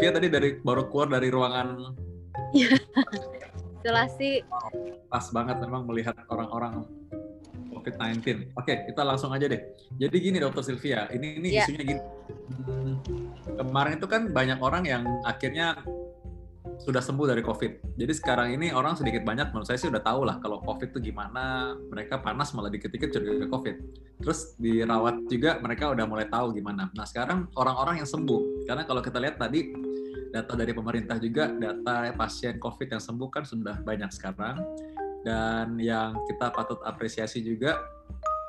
Sylvia tadi dari baru keluar dari ruangan Iya. Isolasi. Pas banget memang melihat orang-orang COVID-19. Oke, kita langsung aja deh. Jadi gini Dokter Sylvia, ini ini Ya. isunya gini. Hmm, Kemarin itu kan banyak orang yang akhirnya sudah sembuh dari COVID. Jadi sekarang ini orang sedikit banyak menurut saya sih udah tahu lah kalau COVID itu gimana. Mereka panas malah dikit-dikit curiga COVID. Terus dirawat juga mereka udah mulai tahu gimana. Nah sekarang orang-orang yang sembuh. Karena kalau kita lihat tadi data dari pemerintah juga, data pasien COVID yang sembuh kan sudah banyak sekarang. Dan yang kita patut apresiasi juga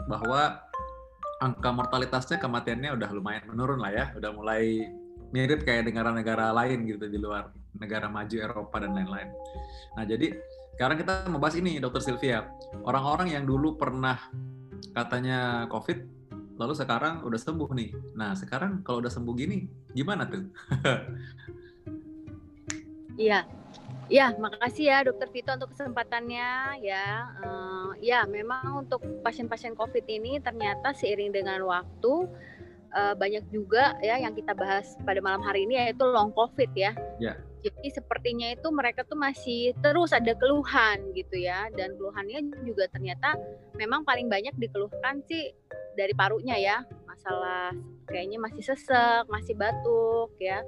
bahwa angka mortalitasnya kematiannya udah lumayan menurun lah ya, udah mulai mirip kayak negara-negara lain gitu di luar negara maju Eropa dan lain-lain. Nah jadi sekarang kita membahas ini, Dokter Sylvia, orang-orang yang dulu pernah katanya COVID, lalu sekarang udah sembuh nih. Nah sekarang kalau udah sembuh gini, gimana tuh? Iya. Ya, makasih ya Dokter Vito untuk kesempatannya ya. Eh, ya, memang untuk pasien-pasien COVID ini ternyata seiring dengan waktu eh, banyak juga ya yang kita bahas pada malam hari ini yaitu long COVID ya. Ya. Jadi sepertinya itu mereka tuh masih terus ada keluhan gitu ya dan keluhannya juga ternyata memang paling banyak dikeluhkan sih dari parunya ya. Masalah kayaknya masih sesek, masih batuk ya.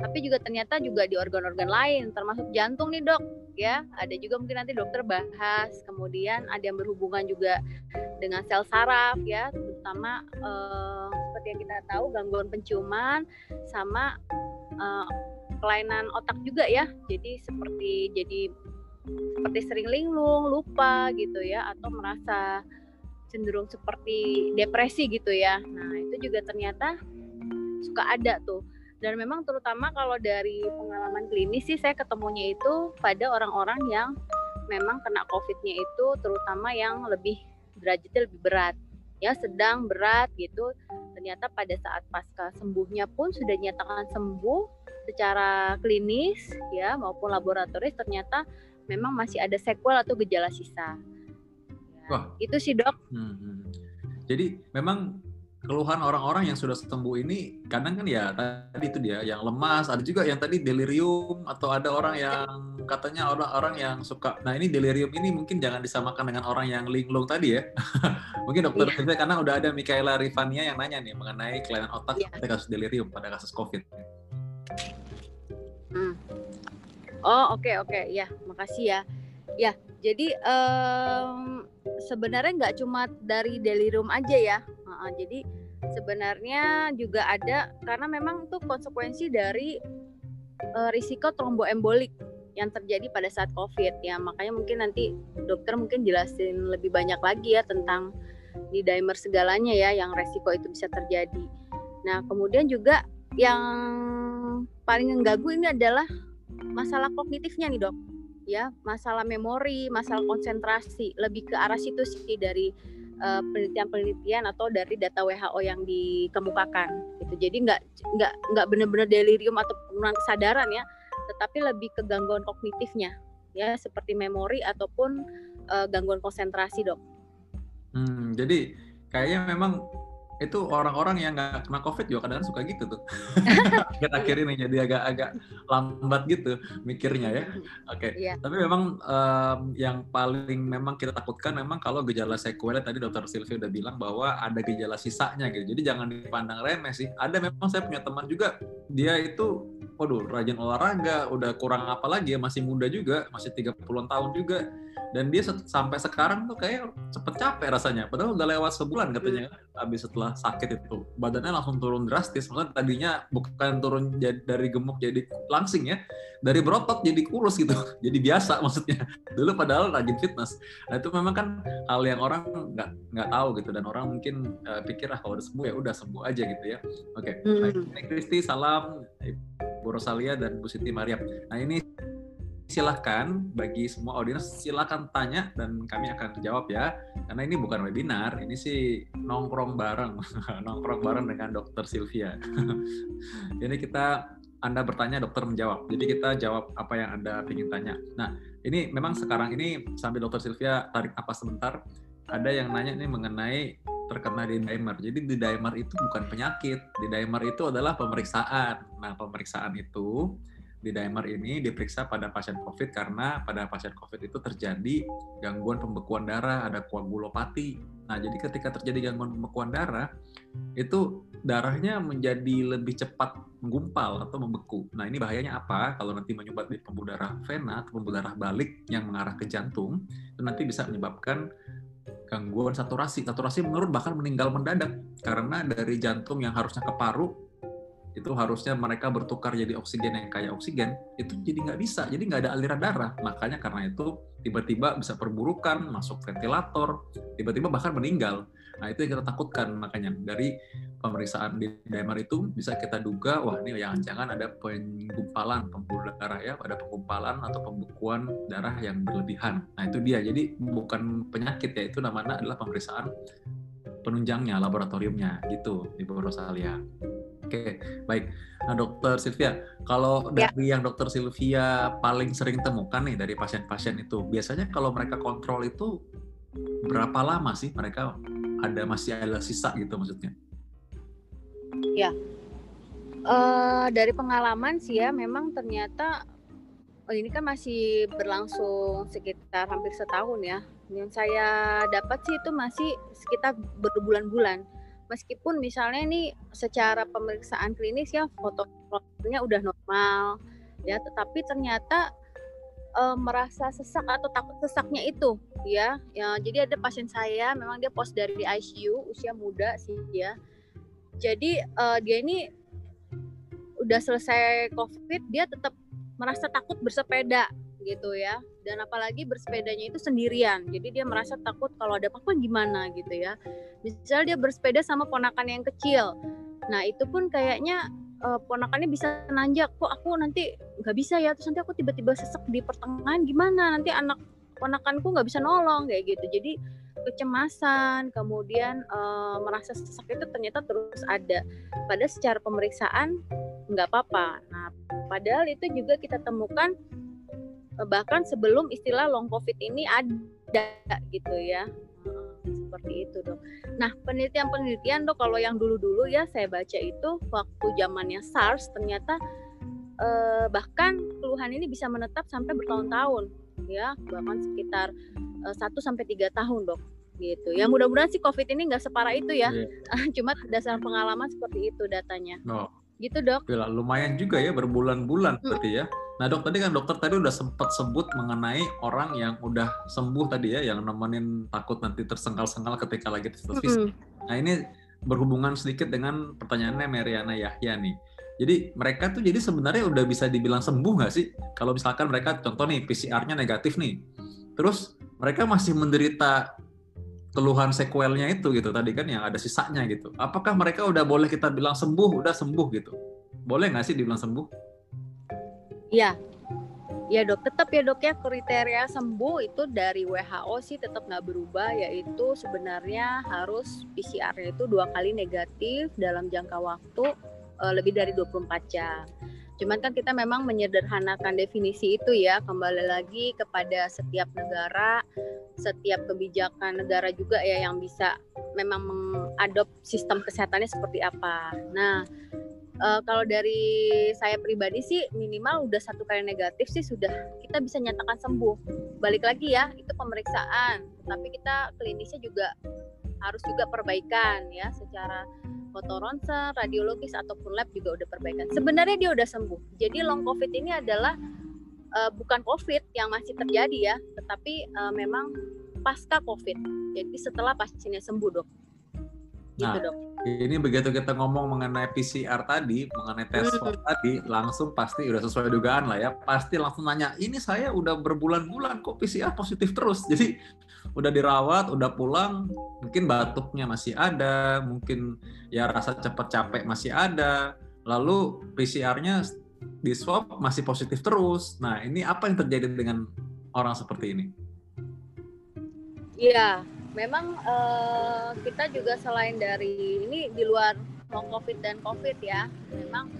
Tapi juga ternyata juga di organ-organ lain termasuk jantung nih dok ya. Ada juga mungkin nanti dokter bahas. Kemudian ada yang berhubungan juga dengan sel saraf ya. Terutama eh, seperti yang kita tahu gangguan penciuman sama eh, kelainan otak juga ya. Jadi seperti jadi seperti sering linglung lupa gitu ya atau merasa cenderung seperti depresi gitu ya. Nah itu juga ternyata suka ada tuh. Dan memang terutama kalau dari pengalaman klinis sih saya ketemunya itu pada orang-orang yang memang kena COVID-nya itu terutama yang lebih derajatnya lebih berat. Ya sedang berat gitu. Ternyata pada saat pasca sembuhnya pun sudah dinyatakan sembuh secara klinis ya maupun laboratoris ternyata memang masih ada sequel atau gejala sisa Wah. itu sih dok Hmm, hmm. Jadi memang keluhan orang-orang yang sudah sembuh ini kadang kan ya tadi itu dia yang lemas, ada juga yang tadi delirium atau ada orang yang katanya orang-orang yang suka. Nah ini delirium ini mungkin jangan disamakan dengan orang yang linglung tadi ya. mungkin dokter Iya. Karena udah ada Mikaela Rivania yang nanya nih mengenai kelainan otak Iya. pada kasus delirium pada kasus COVID. Hmm. Oh oke oke ya makasih ya. Ya jadi em, sebenarnya nggak cuma dari delirium aja ya. Heeh, jadi sebenarnya juga ada karena memang itu konsekuensi dari eh, risiko tromboembolik yang terjadi pada saat COVID ya. Makanya mungkin nanti dokter mungkin jelasin lebih banyak lagi ya tentang di dimer segalanya ya yang resiko itu bisa terjadi. Nah kemudian juga yang paling mengganggu ini adalah masalah kognitifnya nih dok ya masalah memori masalah konsentrasi lebih ke arah situ sih dari eh, penelitian-penelitian atau dari data WHO yang dikemukakan gitu. Jadi nggak nggak nggak benar-benar delirium atau penurunan kesadaran ya tetapi lebih ke gangguan kognitifnya ya seperti memori ataupun eh, gangguan konsentrasi dok. Hmm, jadi kayaknya memang itu orang-orang yang nggak kena COVID juga kadang suka gitu tuh. Akhir-akhir ini jadi agak-agak lambat gitu mikirnya ya. Oke. Iya. Tapi memang em, yang paling memang kita takutkan memang kalau gejala sekuler tadi Dokter Sylvia udah bilang bahwa ada gejala sisanya gitu. Jadi jangan dipandang remeh sih. Ada memang saya punya teman juga dia itu waduh rajin olahraga, udah kurang apa lagi ya masih muda juga, masih 30-an tahun juga. Dan dia sampai sekarang tuh kayak cepet capek rasanya. Padahal udah lewat sebulan katanya habis setelah sakit itu. Badannya langsung turun drastis. Maksudnya tadinya bukan turun dari gemuk jadi langsing ya. Dari berotot jadi kurus gitu. Jadi biasa maksudnya. Dulu padahal rajin fitness. Nah itu memang kan hal yang orang nggak nggak tahu gitu dan orang mungkin eh, pikir ah kalau udah sembuh ya udah sembuh aja gitu ya. Oke. Hmm. Baik, Baik, Kristi salam Bu Rosalia dan Bu Siti Mariam. Nah ini silahkan bagi semua audiens silahkan tanya dan kami akan jawab ya. Karena ini bukan webinar ini sih nongkrong bareng. Nongkrong bareng dengan Dokter Sylvia. Jadi kita anda bertanya dokter menjawab. Jadi kita jawab apa yang anda ingin tanya. Nah ini memang sekarang ini sambil Dokter Sylvia tarik apa sebentar ada yang nanya nih mengenai terkena di dimer. Jadi di dimer itu bukan penyakit, di dimer itu adalah pemeriksaan. Nah, pemeriksaan itu di dimer ini diperiksa pada pasien COVID karena pada pasien COVID itu terjadi gangguan pembekuan darah, ada koagulopati. Nah, jadi ketika terjadi gangguan pembekuan darah, itu darahnya menjadi lebih cepat menggumpal atau membeku. Nah, ini bahayanya apa? Kalau nanti menyumbat di pembuluh darah vena atau pembuluh darah balik yang mengarah ke jantung, itu nanti bisa menyebabkan gangguan saturasi. Saturasi menurun bahkan meninggal mendadak karena dari jantung yang harusnya ke paru itu harusnya mereka bertukar jadi oksigen yang kayak oksigen itu jadi nggak bisa. Jadi nggak ada aliran darah. Makanya karena itu tiba-tiba bisa perburukan masuk ventilator tiba-tiba bahkan meninggal. Nah itu yang kita takutkan. Makanya dari pemeriksaan di dimer itu bisa kita duga wah ini jangan-jangan ada penggumpalan pembuluh darah ya ada penggumpalan atau pembekuan darah yang berlebihan. Nah itu dia. Jadi bukan penyakit ya itu namanya adalah pemeriksaan penunjangnya laboratoriumnya. Gitu Ibu Rosalia. Oke, baik. Nah, Dokter Sylvia, kalau ya. dari yang Dokter Sylvia paling sering temukan nih dari pasien-pasien itu, biasanya kalau mereka kontrol itu berapa lama sih mereka ada masih ada sisa gitu maksudnya? Ya, uh, dari pengalaman sih ya, memang ternyata oh ini kan masih berlangsung sekitar hampir setahun ya. Yang saya dapat sih itu masih sekitar berbulan-bulan meskipun misalnya ini secara pemeriksaan klinis ya fotonya udah normal ya tetapi ternyata e, merasa sesak atau takut sesaknya itu ya. Ya jadi ada pasien saya memang dia pos dari ICU usia muda sih ya. Jadi e, dia ini udah selesai covid dia tetap merasa takut bersepeda gitu ya dan apalagi bersepedanya itu sendirian. Jadi dia merasa takut kalau ada apa-apa gimana gitu ya. Misal dia bersepeda sama ponakan yang kecil. Nah itu pun kayaknya uh, ponakannya bisa nanjak kok aku nanti nggak bisa ya? Terus nanti aku tiba-tiba sesek di pertengahan gimana? Nanti anak ponakanku nggak bisa nolong kayak gitu. Jadi kecemasan kemudian uh, merasa sesak itu ternyata terus ada. Pada secara pemeriksaan nggak apa-apa. Nah padahal itu juga kita temukan bahkan sebelum istilah long covid ini ada gitu ya seperti itu dok. Nah penelitian-penelitian dok kalau yang dulu-dulu ya saya baca itu waktu zamannya SARS ternyata eh, bahkan keluhan ini bisa menetap sampai bertahun-tahun ya bahkan sekitar eh, 1 sampai tiga tahun dok gitu ya mudah-mudahan sih covid ini nggak separah itu ya yeah. cuma dasar pengalaman seperti itu datanya. No. Gitu dok. Bila, lumayan juga ya berbulan-bulan hmm. berarti ya. Nah dok tadi kan dokter tadi udah sempat sebut mengenai orang yang udah sembuh tadi ya, yang nemenin takut nanti tersengkal-sengkal ketika lagi tes fisik. Mm. Nah ini berhubungan sedikit dengan pertanyaannya Mariana Yahya nih. Jadi mereka tuh jadi sebenarnya udah bisa dibilang sembuh nggak sih? Kalau misalkan mereka contoh nih PCR-nya negatif nih, terus mereka masih menderita keluhan sequelnya itu gitu tadi kan yang ada sisanya gitu. Apakah mereka udah boleh kita bilang sembuh, udah sembuh gitu? Boleh nggak sih dibilang sembuh? Iya, ya dok tetap ya dok ya kriteria sembuh itu dari WHO sih tetap nggak berubah yaitu sebenarnya harus PCR-nya itu dua kali negatif dalam jangka waktu uh, lebih dari 24 jam. Cuman kan kita memang menyederhanakan definisi itu ya kembali lagi kepada setiap negara, setiap kebijakan negara juga ya yang bisa memang mengadop sistem kesehatannya seperti apa. Nah, uh, kalau dari saya pribadi sih minimal udah satu kali negatif sih sudah kita bisa nyatakan sembuh. Balik lagi ya, itu pemeriksaan. Tapi kita klinisnya juga harus juga perbaikan ya secara foto ronsen, radiologis ataupun lab juga udah perbaikan. Sebenarnya dia udah sembuh. Jadi long covid ini adalah uh, bukan covid yang masih terjadi ya, tetapi uh, memang pasca covid. Jadi setelah pasiennya sembuh, Dok. Gitu, nah, dok. ini begitu kita ngomong mengenai PCR tadi, mengenai tes swab hmm. tadi, langsung pasti udah sesuai dugaan lah ya. Pasti langsung nanya, ini saya udah berbulan-bulan kok PCR positif terus. Jadi udah dirawat, udah pulang, mungkin batuknya masih ada, mungkin ya rasa cepat capek masih ada. Lalu PCR-nya di swab masih positif terus. Nah, ini apa yang terjadi dengan orang seperti ini? Iya, memang uh, kita juga selain dari ini di luar long covid dan covid ya memang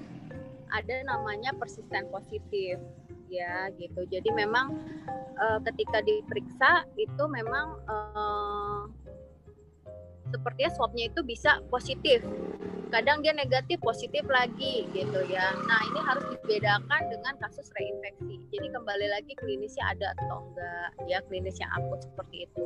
ada namanya persisten positif ya gitu. Jadi memang uh, ketika diperiksa itu memang uh, sepertinya swabnya itu bisa positif. Kadang dia negatif positif lagi gitu ya. Nah ini harus dibedakan dengan kasus reinfeksi. Jadi kembali lagi klinisnya ada atau enggak ya klinisnya akut seperti itu.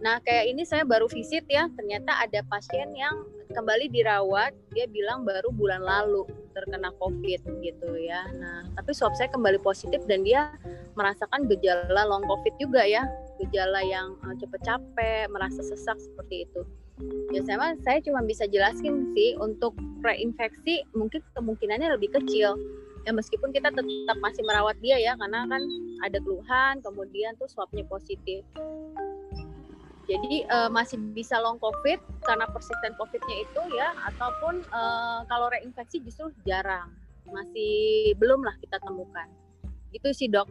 Nah kayak ini saya baru visit ya ternyata ada pasien yang kembali dirawat dia bilang baru bulan lalu terkena covid gitu ya. Nah tapi swab saya kembali positif dan dia merasakan gejala long covid juga ya gejala yang uh, cepet capek merasa sesak seperti itu. Ya saya saya cuma bisa jelasin sih untuk reinfeksi mungkin kemungkinannya lebih kecil. Ya meskipun kita tetap masih merawat dia ya karena kan ada keluhan kemudian tuh swabnya positif. Jadi uh, masih bisa long covid karena persisten covidnya itu ya ataupun uh, kalau reinfeksi justru jarang. Masih belum lah kita temukan. Itu sih dok.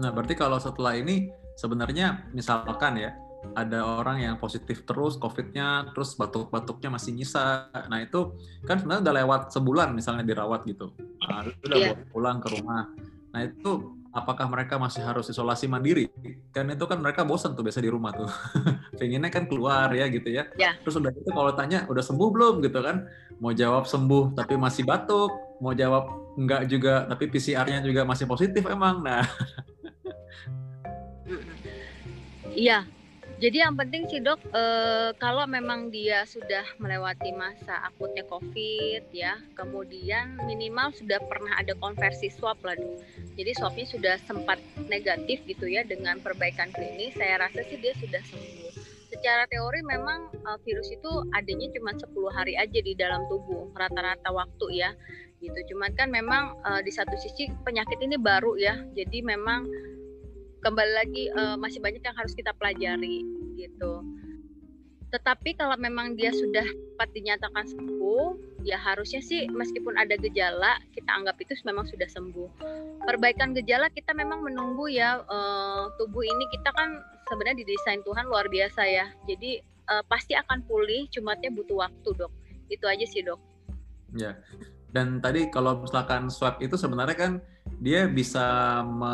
Nah berarti kalau setelah ini sebenarnya misalkan ya ada orang yang positif terus COVID-nya, terus batuk-batuknya masih nyisa. Nah itu kan sebenarnya udah lewat sebulan misalnya dirawat gitu. Nah, udah yeah. pulang ke rumah. Nah itu apakah mereka masih harus isolasi mandiri? Kan itu kan mereka bosan tuh biasa di rumah tuh. Pengennya kan keluar ya gitu ya. Yeah. Terus udah itu kalau tanya udah sembuh belum gitu kan? Mau jawab sembuh tapi masih batuk, mau jawab enggak juga tapi PCR-nya juga masih positif emang. Nah. Iya, jadi yang penting sih dok, e, kalau memang dia sudah melewati masa akutnya COVID ya, kemudian minimal sudah pernah ada konversi swab lah dok. Jadi swabnya sudah sempat negatif gitu ya dengan perbaikan klinis, saya rasa sih dia sudah sembuh. Secara teori memang e, virus itu adanya cuma 10 hari aja di dalam tubuh, rata-rata waktu ya gitu. Cuman kan memang e, di satu sisi penyakit ini baru ya, jadi memang kembali lagi uh, masih banyak yang harus kita pelajari gitu. Tetapi kalau memang dia sudah cepat dinyatakan sembuh, ya harusnya sih meskipun ada gejala kita anggap itu memang sudah sembuh. Perbaikan gejala kita memang menunggu ya uh, tubuh ini kita kan sebenarnya didesain Tuhan luar biasa ya. Jadi uh, pasti akan pulih, cumatnya butuh waktu dok. Itu aja sih dok. Ya. Dan tadi kalau misalkan swab itu sebenarnya kan dia bisa me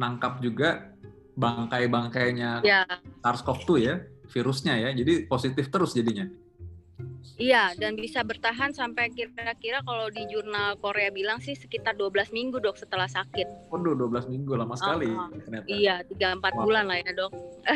nangkap juga bangkai-bangkainya ya. SARS-CoV-2 ya, virusnya ya. Jadi positif terus jadinya. Iya, dan bisa bertahan sampai kira-kira kalau di jurnal Korea bilang sih sekitar 12 minggu dok setelah sakit. Waduh, 12 minggu lama sekali ternyata. Iya, 3-4 bulan lah ya dok.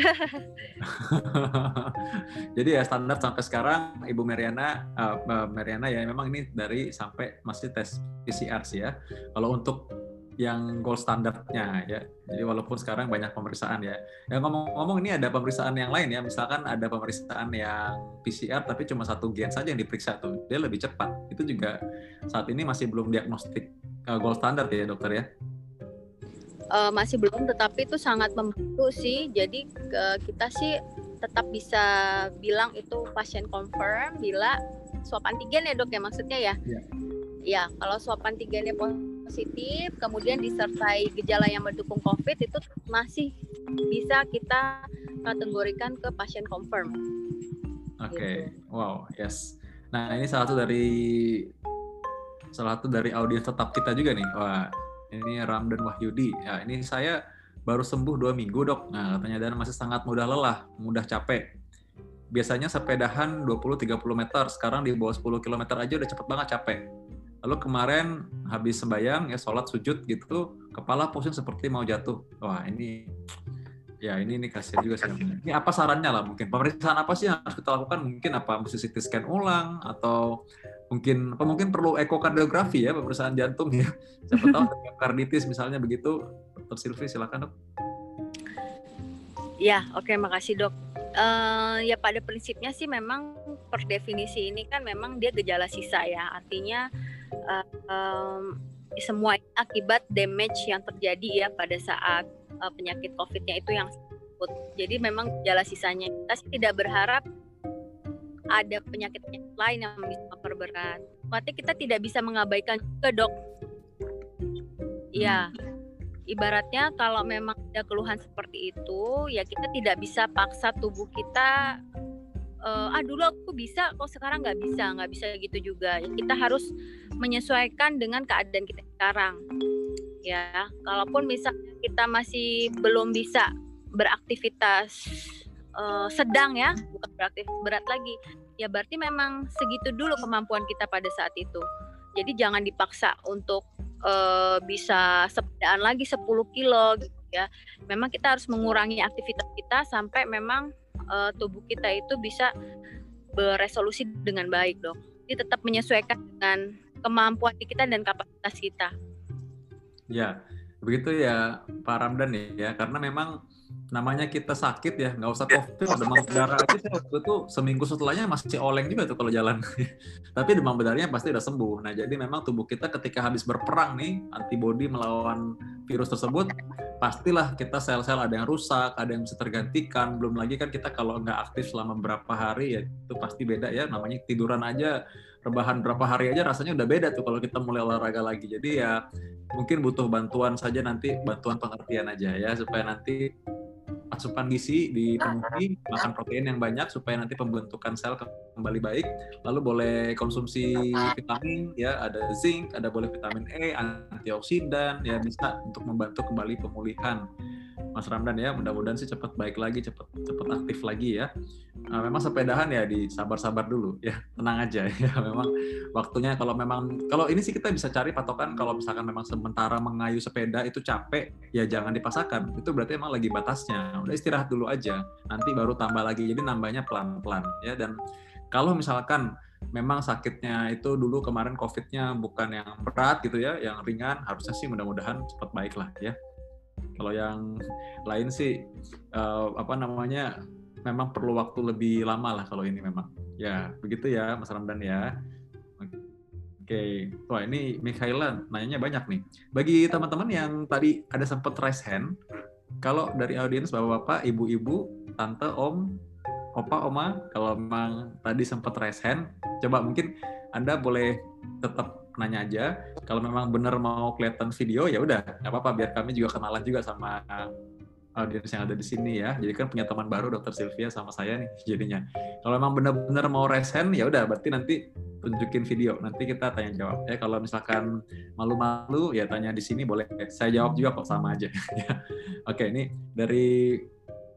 Jadi ya standar sampai sekarang Ibu Mariana, uh, Mariana ya memang ini dari sampai masih tes PCR sih ya. Kalau untuk yang gold standarnya ya. Jadi walaupun sekarang banyak pemeriksaan ya. Ya ngomong-ngomong ini ada pemeriksaan yang lain ya. Misalkan ada pemeriksaan yang PCR tapi cuma satu gen saja yang diperiksa tuh. Dia lebih cepat. Itu juga saat ini masih belum diagnostik uh, gold standard ya dokter ya. Uh, masih belum, tetapi itu sangat membantu sih. Jadi uh, kita sih tetap bisa bilang itu pasien confirm bila swab antigen ya dok ya maksudnya ya. Ya, ya kalau swab antigennya positif kemudian disertai gejala yang mendukung COVID itu masih bisa kita kategorikan ke pasien confirm. Oke, okay. gitu. wow, yes. Nah ini salah satu dari salah satu dari audiens tetap kita juga nih. Wah, ini Ramdan Wahyudi. Ya, ini saya baru sembuh dua minggu dok. Nah katanya dan masih sangat mudah lelah, mudah capek. Biasanya sepedahan 20-30 meter, sekarang di bawah 10 km aja udah cepet banget capek Lalu kemarin habis sembahyang ya sholat sujud gitu, kepala pusing seperti mau jatuh. Wah ini ya ini ini kasihan juga sih. Ini apa sarannya lah mungkin pemeriksaan apa sih yang harus kita lakukan? Mungkin apa mesti CT scan ulang atau mungkin apa mungkin perlu ekokardiografi ya pemeriksaan jantung ya. Siapa tahu karditis misalnya begitu. Dokter Silvi silakan dok. Ya oke okay, makasih dok. Uh, ya pada prinsipnya sih memang per definisi ini kan memang dia gejala sisa ya artinya um, semua akibat damage yang terjadi ya pada saat uh, penyakit COVID-nya itu yang sebut. Jadi memang gejala sisanya kita sih tidak berharap ada penyakit lain yang bisa memperberat. Berarti kita tidak bisa mengabaikan juga dok. Ya, ibaratnya kalau memang ada keluhan seperti itu, ya kita tidak bisa paksa tubuh kita uh, ah dulu aku bisa kok sekarang nggak bisa nggak bisa gitu juga kita harus menyesuaikan dengan keadaan kita sekarang ya kalaupun misalnya kita masih belum bisa beraktivitas uh, sedang ya, bukan beraktivitas berat lagi. Ya berarti memang segitu dulu kemampuan kita pada saat itu. Jadi jangan dipaksa untuk uh, bisa sepedaan lagi 10 kilo gitu ya. Memang kita harus mengurangi aktivitas kita sampai memang uh, tubuh kita itu bisa beresolusi dengan baik dong. Jadi tetap menyesuaikan dengan kemampuan kita dan kapasitas kita. Ya, begitu ya Pak Ramdan ya, karena memang namanya kita sakit ya nggak usah covid demam berdarah aja waktu itu seminggu setelahnya masih oleng juga tuh kalau jalan. Tapi demam berdarahnya pasti udah sembuh. Nah jadi memang tubuh kita ketika habis berperang nih antibodi melawan virus tersebut pastilah kita sel-sel ada yang rusak ada yang bisa tergantikan. Belum lagi kan kita kalau nggak aktif selama berapa hari ya itu pasti beda ya. Namanya tiduran aja rebahan berapa hari aja rasanya udah beda tuh kalau kita mulai olahraga lagi. Jadi ya mungkin butuh bantuan saja nanti bantuan pengertian aja ya supaya nanti asupan gizi dipenuhi, makan protein yang banyak supaya nanti pembentukan sel kembali baik. Lalu boleh konsumsi vitamin, ya ada zinc, ada boleh vitamin E, antioksidan, ya bisa untuk membantu kembali pemulihan. Mas Ramdan ya, mudah-mudahan sih cepat baik lagi, cepat cepat aktif lagi ya. Nah, memang sepedahan ya di sabar-sabar dulu ya, tenang aja ya. Memang waktunya kalau memang kalau ini sih kita bisa cari patokan kalau misalkan memang sementara mengayu sepeda itu capek, ya jangan dipaksakan. Itu berarti emang lagi batasnya. Udah istirahat dulu aja, nanti baru tambah lagi. Jadi nambahnya pelan-pelan ya. Dan kalau misalkan memang sakitnya itu dulu kemarin COVID-nya bukan yang berat gitu ya, yang ringan, harusnya sih mudah-mudahan cepat baik lah ya. Kalau yang lain sih uh, apa namanya memang perlu waktu lebih lama lah kalau ini memang. Ya, begitu ya Mas Ramdan ya. Oke, okay. wah ini Mikhaila nanyanya banyak nih. Bagi teman-teman yang tadi ada sempat raise hand, kalau dari audiens bapak-bapak, ibu-ibu, tante, om, opa, oma, kalau memang tadi sempat raise hand, coba mungkin Anda boleh tetap nanya aja. Kalau memang benar mau kelihatan video ya udah, nggak apa-apa biar kami juga kenalan juga sama audiens yang ada di sini ya. Jadi kan punya teman baru Dokter Sylvia sama saya nih jadinya. Kalau memang benar-benar mau resen ya udah berarti nanti tunjukin video. Nanti kita tanya jawab ya. Kalau misalkan malu-malu ya tanya di sini boleh. Saya jawab juga kok sama aja. Oke, ini dari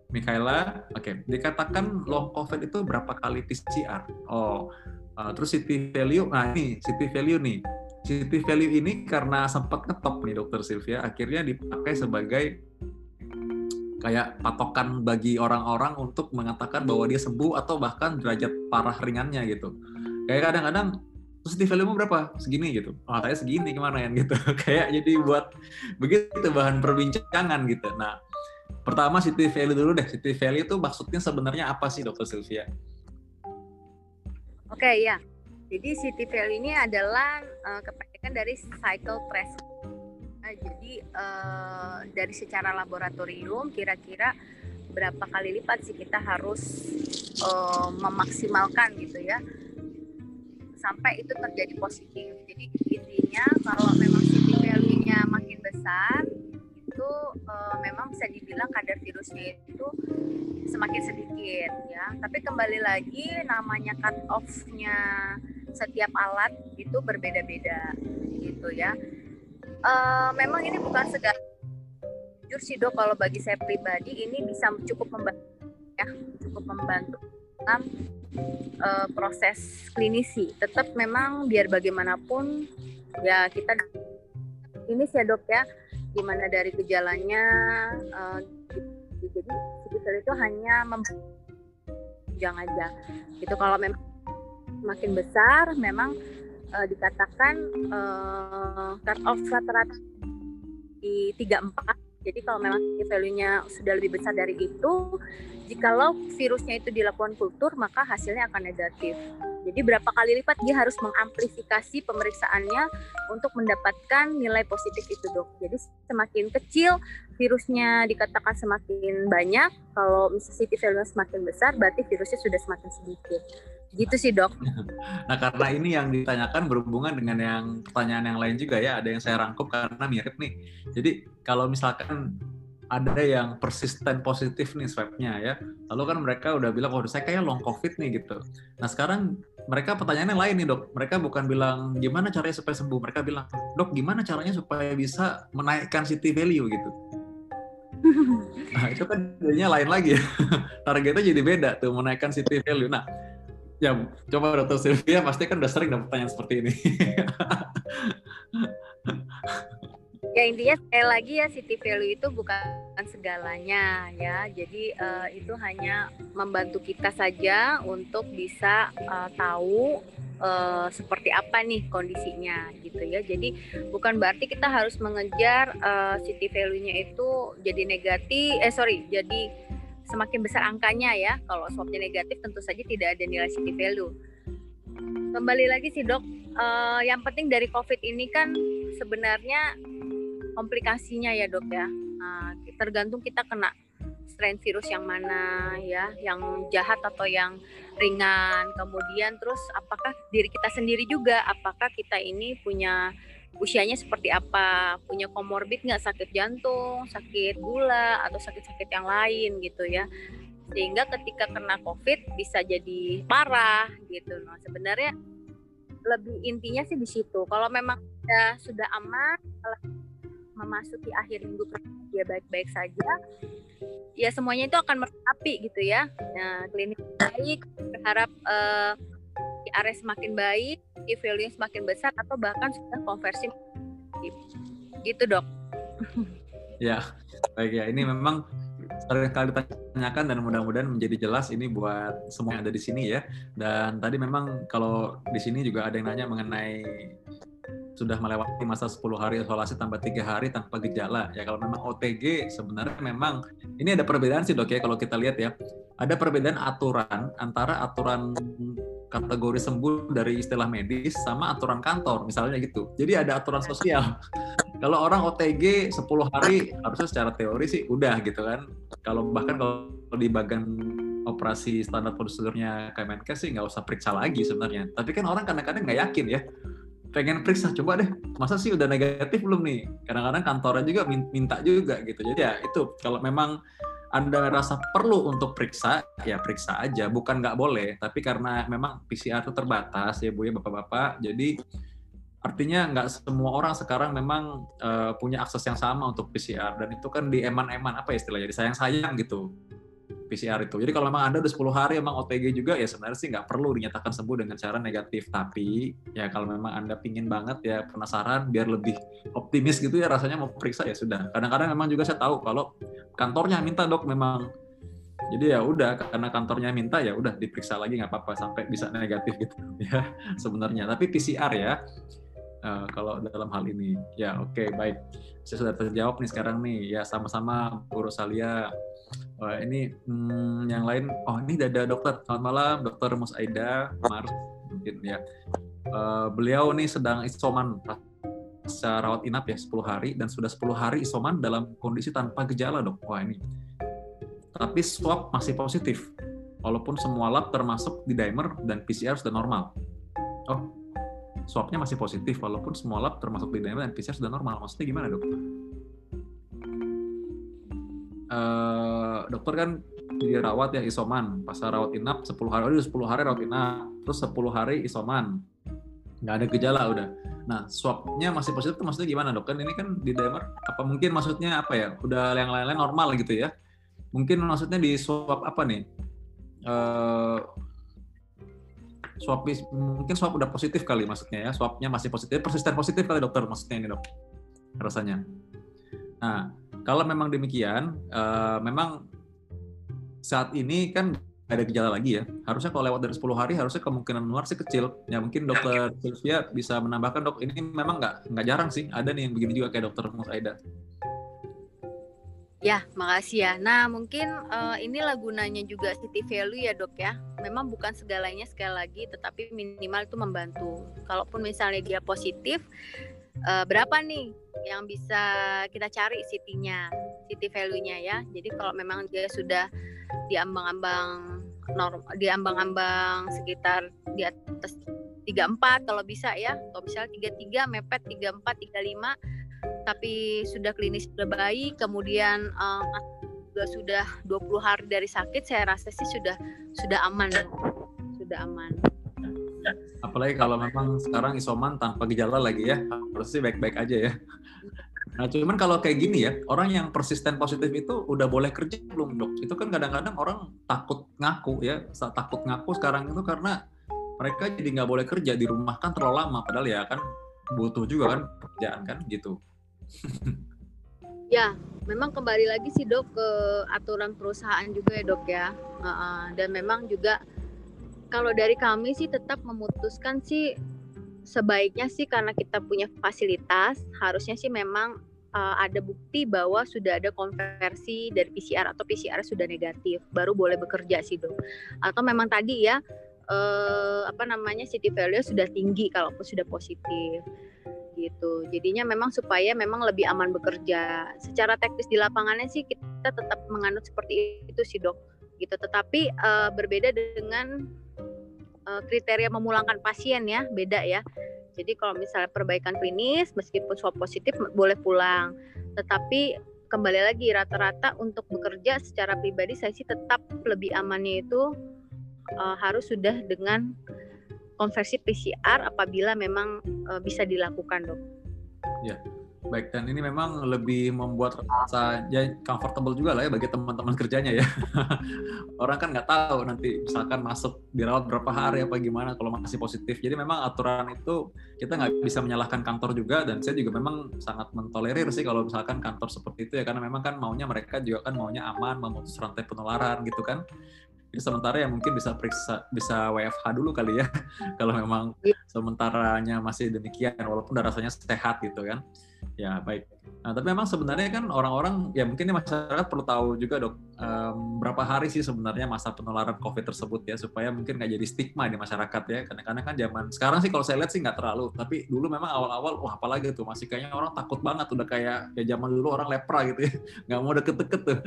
Mikaela, oke, okay. dikatakan long COVID itu berapa kali PCR? Oh, Uh, terus city value, nah ini city value nih. City value ini karena sempat ngetop nih dokter Sylvia, akhirnya dipakai sebagai kayak patokan bagi orang-orang untuk mengatakan bahwa dia sembuh atau bahkan derajat parah ringannya gitu. Kayak kadang-kadang city value berapa? Segini gitu. Oh, katanya segini ya gitu. kayak jadi buat begitu bahan perbincangan gitu. Nah, pertama city value dulu deh. City value itu maksudnya sebenarnya apa sih dokter Sylvia? Oke okay, ya. Jadi CTVL ini adalah uh, dari cycle press. Nah, jadi uh, dari secara laboratorium kira-kira berapa kali lipat sih kita harus uh, memaksimalkan gitu ya sampai itu terjadi positif. Jadi intinya kalau memang CT value-nya makin besar uh, memang bisa dibilang kadar virusnya itu semakin sedikit ya. Tapi kembali lagi namanya cut off-nya setiap alat itu berbeda-beda gitu ya. Uh, memang ini bukan segala jujur sih dok kalau bagi saya pribadi ini bisa cukup membantu ya cukup membantu dalam uh, proses klinisi tetap memang biar bagaimanapun ya kita ini ya dok ya gimana dari gejalanya uh, jadi sebetulnya itu hanya jangan aja. Itu kalau memang makin besar memang uh, dikatakan uh, cut off rata-rata di 34 jadi kalau memang value-nya sudah lebih besar dari itu jikalau virusnya itu dilakukan kultur maka hasilnya akan negatif jadi berapa kali lipat dia harus mengamplifikasi pemeriksaannya untuk mendapatkan nilai positif itu dok. Jadi semakin kecil virusnya dikatakan semakin banyak, kalau CT value semakin besar berarti virusnya sudah semakin sedikit. Gitu sih dok. Nah karena ini yang ditanyakan berhubungan dengan yang pertanyaan yang lain juga ya, ada yang saya rangkup karena mirip nih. Jadi kalau misalkan ada yang persisten positif nih swabnya ya. Lalu kan mereka udah bilang, oh saya kayak long covid nih gitu. Nah sekarang mereka pertanyaannya lain nih dok. Mereka bukan bilang gimana caranya supaya sembuh. Mereka bilang, dok gimana caranya supaya bisa menaikkan city value gitu. Nah, itu kan jadinya lain lagi ya. Targetnya jadi beda tuh menaikkan city value. Nah, ya coba dokter Sylvia pasti kan udah sering dapat pertanyaan seperti ini. ya intinya sekali lagi ya city value itu bukan segalanya ya. Jadi uh, itu hanya membantu kita saja untuk bisa uh, tahu uh, seperti apa nih kondisinya gitu ya. Jadi bukan berarti kita harus mengejar uh, city value-nya itu jadi negatif eh sorry jadi semakin besar angkanya ya. Kalau swapnya negatif tentu saja tidak ada nilai city value. Kembali lagi sih dok uh, yang penting dari covid ini kan sebenarnya komplikasinya ya dok ya. Nah, tergantung kita kena strain virus yang mana ya, yang jahat atau yang ringan. Kemudian terus apakah diri kita sendiri juga, apakah kita ini punya usianya seperti apa, punya komorbid nggak sakit jantung, sakit gula atau sakit-sakit yang lain gitu ya. Sehingga ketika kena COVID bisa jadi parah gitu. Nah sebenarnya lebih intinya sih di situ. Kalau memang sudah sudah aman, memasuki akhir minggu dia baik-baik saja ya semuanya itu akan merapi gitu ya. Nah klinik baik berharap uh, IRS semakin baik value semakin besar atau bahkan sudah konversi. Gitu dok. Ya baik ya. Ini memang sering kali ditanyakan dan mudah-mudahan menjadi jelas ini buat semua yang ada di sini ya. Dan tadi memang kalau di sini juga ada yang nanya mengenai sudah melewati masa 10 hari isolasi tambah tiga hari tanpa gejala. Ya kalau memang OTG sebenarnya memang ini ada perbedaan sih dok ya kalau kita lihat ya. Ada perbedaan aturan antara aturan kategori sembuh dari istilah medis sama aturan kantor misalnya gitu. Jadi ada aturan sosial kalau orang OTG 10 hari harusnya secara teori sih udah gitu kan. Kalau bahkan kalau di bagian operasi standar prosedurnya Kemenkes sih nggak usah periksa lagi sebenarnya. Tapi kan orang kadang-kadang nggak yakin ya. Pengen periksa coba deh masa sih udah negatif belum nih? Kadang-kadang kantornya juga minta juga gitu. Jadi ya itu kalau memang anda rasa perlu untuk periksa ya periksa aja. Bukan nggak boleh tapi karena memang PCR itu terbatas ya bu ya bapak-bapak. Jadi artinya nggak semua orang sekarang memang uh, punya akses yang sama untuk PCR dan itu kan di eman-eman apa ya istilahnya disayang-sayang gitu PCR itu. Jadi kalau memang Anda udah 10 hari emang OTG juga ya sebenarnya sih nggak perlu dinyatakan sembuh dengan cara negatif. Tapi ya kalau memang Anda pingin banget ya penasaran biar lebih optimis gitu ya rasanya mau periksa ya sudah. Kadang-kadang memang juga saya tahu kalau kantornya minta dok memang jadi ya udah karena kantornya minta ya udah diperiksa lagi nggak apa-apa sampai bisa negatif gitu ya sebenarnya. Tapi PCR ya uh, kalau dalam hal ini ya oke okay, baik saya sudah terjawab nih sekarang nih ya sama-sama Bu Rosalia Wah, ini hmm, yang lain, oh ini ada dokter. Selamat malam, dokter Mus Aida Mars mungkin ya. Uh, beliau nih sedang isoman pasca rawat inap ya 10 hari dan sudah 10 hari isoman dalam kondisi tanpa gejala dok. Wah ini. Tapi swab masih positif, walaupun semua lab termasuk di dimer dan PCR sudah normal. Oh, swabnya masih positif walaupun semua lab termasuk di dimer dan PCR sudah normal. Maksudnya gimana dok? uh, dokter kan dirawat ya isoman. Pas rawat inap 10 hari udah 10 hari rawat inap terus 10 hari isoman. Nggak ada gejala udah. Nah swabnya masih positif tuh maksudnya gimana dok? Kan ini kan di dimer apa mungkin maksudnya apa ya? Udah yang lain-lain normal gitu ya. Mungkin maksudnya di swab apa nih? Uh, swab mungkin swab udah positif kali maksudnya ya swabnya masih positif persisten positif kali dokter maksudnya ini dok rasanya nah kalau memang demikian, uh, memang saat ini kan ada gejala lagi ya. Harusnya kalau lewat dari 10 hari harusnya kemungkinan menular sih kecil. Ya mungkin dokter Sylvia bisa menambahkan dok ini memang nggak nggak jarang sih. Ada nih yang begini juga kayak dokter Mus Aida. Ya, makasih ya. Nah, mungkin uh, inilah gunanya juga city value ya dok ya. Memang bukan segalanya sekali lagi, tetapi minimal itu membantu. Kalaupun misalnya dia positif, uh, berapa nih yang bisa kita cari city-nya, city value-nya ya. Jadi kalau memang dia sudah di ambang-ambang norm di ambang-ambang sekitar di atas 34 kalau bisa ya. Kalau misalnya 33 mepet 34 35 tapi sudah klinis sudah baik kemudian uh, juga sudah 20 hari dari sakit saya rasa sih sudah sudah aman. Sudah aman apalagi kalau memang sekarang isoman tanpa gejala lagi ya harusnya baik-baik aja ya Nah, cuman kalau kayak gini ya, orang yang persisten positif itu udah boleh kerja belum dok? Itu kan kadang-kadang orang takut ngaku ya, takut ngaku sekarang itu karena mereka jadi nggak boleh kerja di rumah kan terlalu lama, padahal ya kan butuh juga kan pekerjaan kan gitu. ya, memang kembali lagi sih dok ke aturan perusahaan juga ya dok ya, dan memang juga kalau dari kami sih tetap memutuskan sih sebaiknya sih karena kita punya fasilitas harusnya sih memang uh, ada bukti bahwa sudah ada konversi dari PCR atau PCR sudah negatif baru boleh bekerja sih dok. Atau memang tadi ya uh, apa namanya city value sudah tinggi kalau sudah positif gitu. Jadinya memang supaya memang lebih aman bekerja. Secara teknis di lapangannya sih kita tetap menganut seperti itu sih dok gitu. Tetapi uh, berbeda dengan uh, kriteria memulangkan pasien ya beda ya. Jadi kalau misalnya perbaikan klinis meskipun swab positif boleh pulang. Tetapi kembali lagi rata-rata untuk bekerja secara pribadi saya sih tetap lebih amannya itu uh, harus sudah dengan konversi PCR apabila memang uh, bisa dilakukan dok. Ya, Baik, dan ini memang lebih membuat rasa ya comfortable juga lah ya bagi teman-teman kerjanya ya. Orang kan nggak tahu nanti misalkan masuk dirawat berapa hari apa gimana kalau masih positif. Jadi memang aturan itu kita nggak bisa menyalahkan kantor juga dan saya juga memang sangat mentolerir sih kalau misalkan kantor seperti itu ya karena memang kan maunya mereka juga kan maunya aman, memutus rantai penularan gitu kan. Jadi sementara ya mungkin bisa periksa bisa WFH dulu kali ya kalau memang iya. sementaranya masih demikian walaupun rasanya sehat gitu kan. Ya baik. Nah, tapi memang sebenarnya kan orang-orang ya mungkin masyarakat perlu tahu juga dok um, berapa hari sih sebenarnya masa penularan COVID tersebut ya supaya mungkin nggak jadi stigma di masyarakat ya. Kadang-kadang kan zaman sekarang sih kalau saya lihat sih nggak terlalu, tapi dulu memang awal-awal wah apalagi tuh masih kayaknya orang takut banget udah kayak ya zaman dulu orang lepra gitu ya nggak mau deket-deket tuh.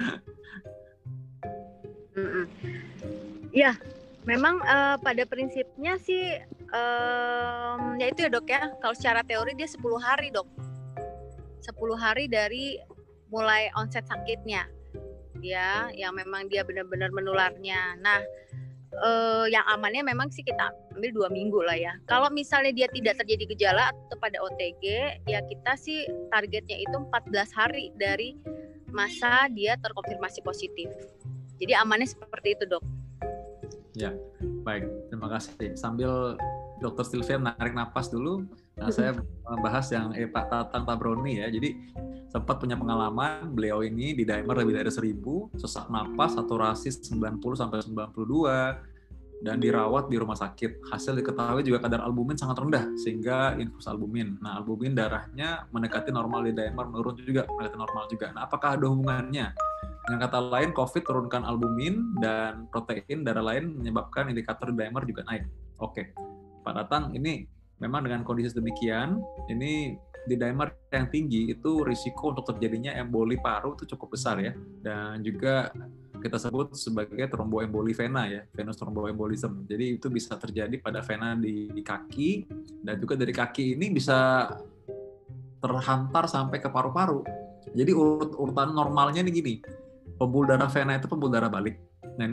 Iya, memang uh, pada prinsipnya sih um, ya itu ya dok ya. Kalau secara teori dia 10 hari dok. 10 hari dari mulai onset sakitnya ya yang memang dia benar-benar menularnya. Nah eh, yang amannya memang sih kita ambil dua minggu lah ya. Kalau misalnya dia tidak terjadi gejala atau pada OTG ya kita sih targetnya itu 14 hari dari masa dia terkonfirmasi positif. Jadi amannya seperti itu dok ya baik terima kasih sambil dokter Sylvia menarik napas dulu Nah, saya membahas yang eh, Pak Tatang Tabroni ya. Jadi sempat punya pengalaman beliau ini di dimer lebih dari 1000, sesak napas, saturasi 90 sampai 92 dan dirawat di rumah sakit. Hasil diketahui juga kadar albumin sangat rendah sehingga infus albumin. Nah, albumin darahnya mendekati normal di dimer menurun juga, mendekati normal juga. Nah, apakah ada hubungannya? Dengan kata lain, COVID turunkan albumin dan protein darah lain menyebabkan indikator dimer juga naik. Oke, Pak Tatang, ini memang dengan kondisi demikian, ini di dimer yang tinggi itu risiko untuk terjadinya emboli paru itu cukup besar ya. Dan juga kita sebut sebagai tromboemboli vena ya, venous thromboembolism. Jadi itu bisa terjadi pada vena di, di kaki dan juga dari kaki ini bisa terhantar sampai ke paru-paru. Jadi urut urutan normalnya nih gini. Pembuluh darah vena itu pembuluh darah balik. Nah,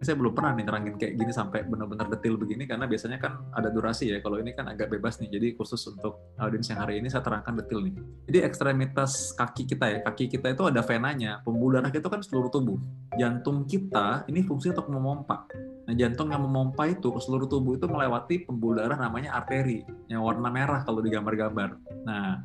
saya belum pernah nih terangin kayak gini sampai benar-benar detail begini karena biasanya kan ada durasi ya. Kalau ini kan agak bebas nih. Jadi khusus untuk audiens yang hari ini saya terangkan detail nih. Jadi ekstremitas kaki kita ya, kaki kita itu ada venanya. Pembuluh darah itu kan seluruh tubuh. Jantung kita ini fungsi untuk memompa. Nah, jantung yang memompa itu ke seluruh tubuh itu melewati pembuluh darah namanya arteri yang warna merah kalau digambar-gambar. Nah,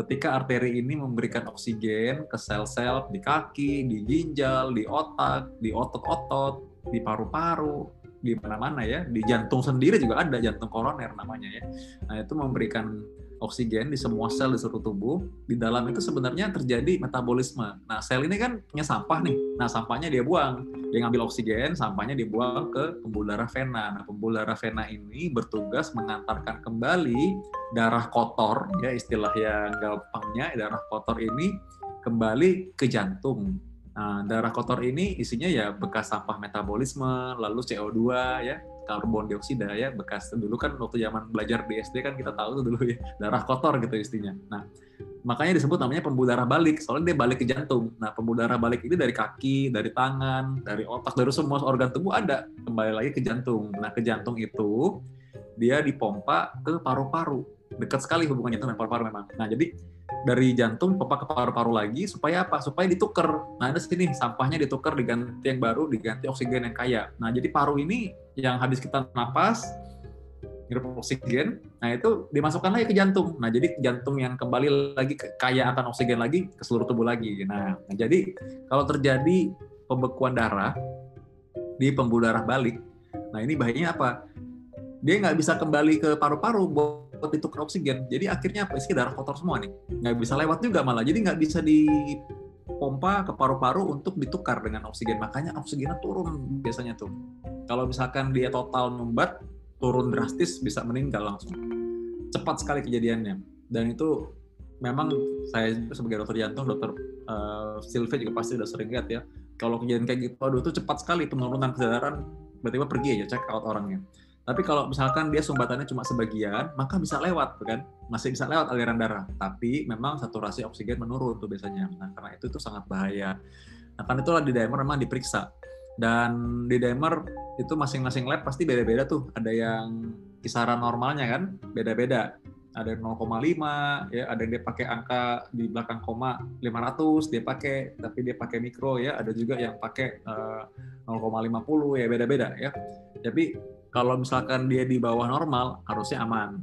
ketika arteri ini memberikan oksigen ke sel-sel di kaki, di ginjal, di otak, di otot-otot, di paru-paru, di mana-mana ya, di jantung sendiri juga ada jantung koroner namanya ya. Nah itu memberikan oksigen di semua sel di seluruh tubuh. Di dalam itu sebenarnya terjadi metabolisme. Nah sel ini kan punya sampah nih. Nah sampahnya dia buang, dia ngambil oksigen, sampahnya dibuang ke pembuluh darah vena. Nah pembuluh darah vena ini bertugas mengantarkan kembali darah kotor, ya istilah yang gampangnya darah kotor ini kembali ke jantung Nah, darah kotor ini isinya ya bekas sampah metabolisme, lalu CO2 ya, karbon dioksida ya, bekas dulu kan waktu zaman belajar di SD kan kita tahu tuh dulu ya, darah kotor gitu istinya. Nah, makanya disebut namanya pembuluh darah balik, soalnya dia balik ke jantung. Nah, pembuluh darah balik ini dari kaki, dari tangan, dari otak, dari semua organ tubuh ada, kembali lagi ke jantung. Nah, ke jantung itu dia dipompa ke paru-paru. Dekat sekali hubungannya dengan paru-paru memang. Nah, jadi dari jantung pompa ke paru-paru lagi supaya apa? Supaya ditukar. Nah, ada sini sampahnya ditukar diganti yang baru, diganti oksigen yang kaya. Nah, jadi paru ini yang habis kita napas hirup oksigen, nah itu dimasukkan lagi ke jantung. Nah, jadi jantung yang kembali lagi kaya akan oksigen lagi ke seluruh tubuh lagi. Nah, nah jadi kalau terjadi pembekuan darah di pembuluh darah balik, nah ini bahayanya apa? Dia nggak bisa kembali ke paru-paru buat ditukar oksigen. Jadi akhirnya apa? Isi darah kotor semua nih. Nggak bisa lewat juga malah. Jadi nggak bisa dipompa ke paru-paru untuk ditukar dengan oksigen. Makanya oksigennya turun biasanya tuh. Kalau misalkan dia total membat, turun drastis bisa meninggal langsung. Cepat sekali kejadiannya. Dan itu memang saya sebagai dokter jantung, dokter uh, juga pasti udah sering lihat ya. Kalau kejadian kayak gitu, aduh itu cepat sekali penurunan kesadaran, tiba-tiba pergi aja check out orangnya. Tapi kalau misalkan dia sumbatannya cuma sebagian, maka bisa lewat, kan? Masih bisa lewat aliran darah. Tapi memang saturasi oksigen menurun tuh biasanya. Nah, karena itu tuh sangat bahaya. Nah, kan itulah di dimer memang diperiksa dan di dimer itu masing-masing lab pasti beda-beda tuh ada yang kisaran normalnya kan beda-beda ada yang 0,5 ya ada yang dia pakai angka di belakang koma 500 dia pakai tapi dia pakai mikro ya ada juga yang pakai uh, eh, 0,50 ya beda-beda ya tapi kalau misalkan dia di bawah normal harusnya aman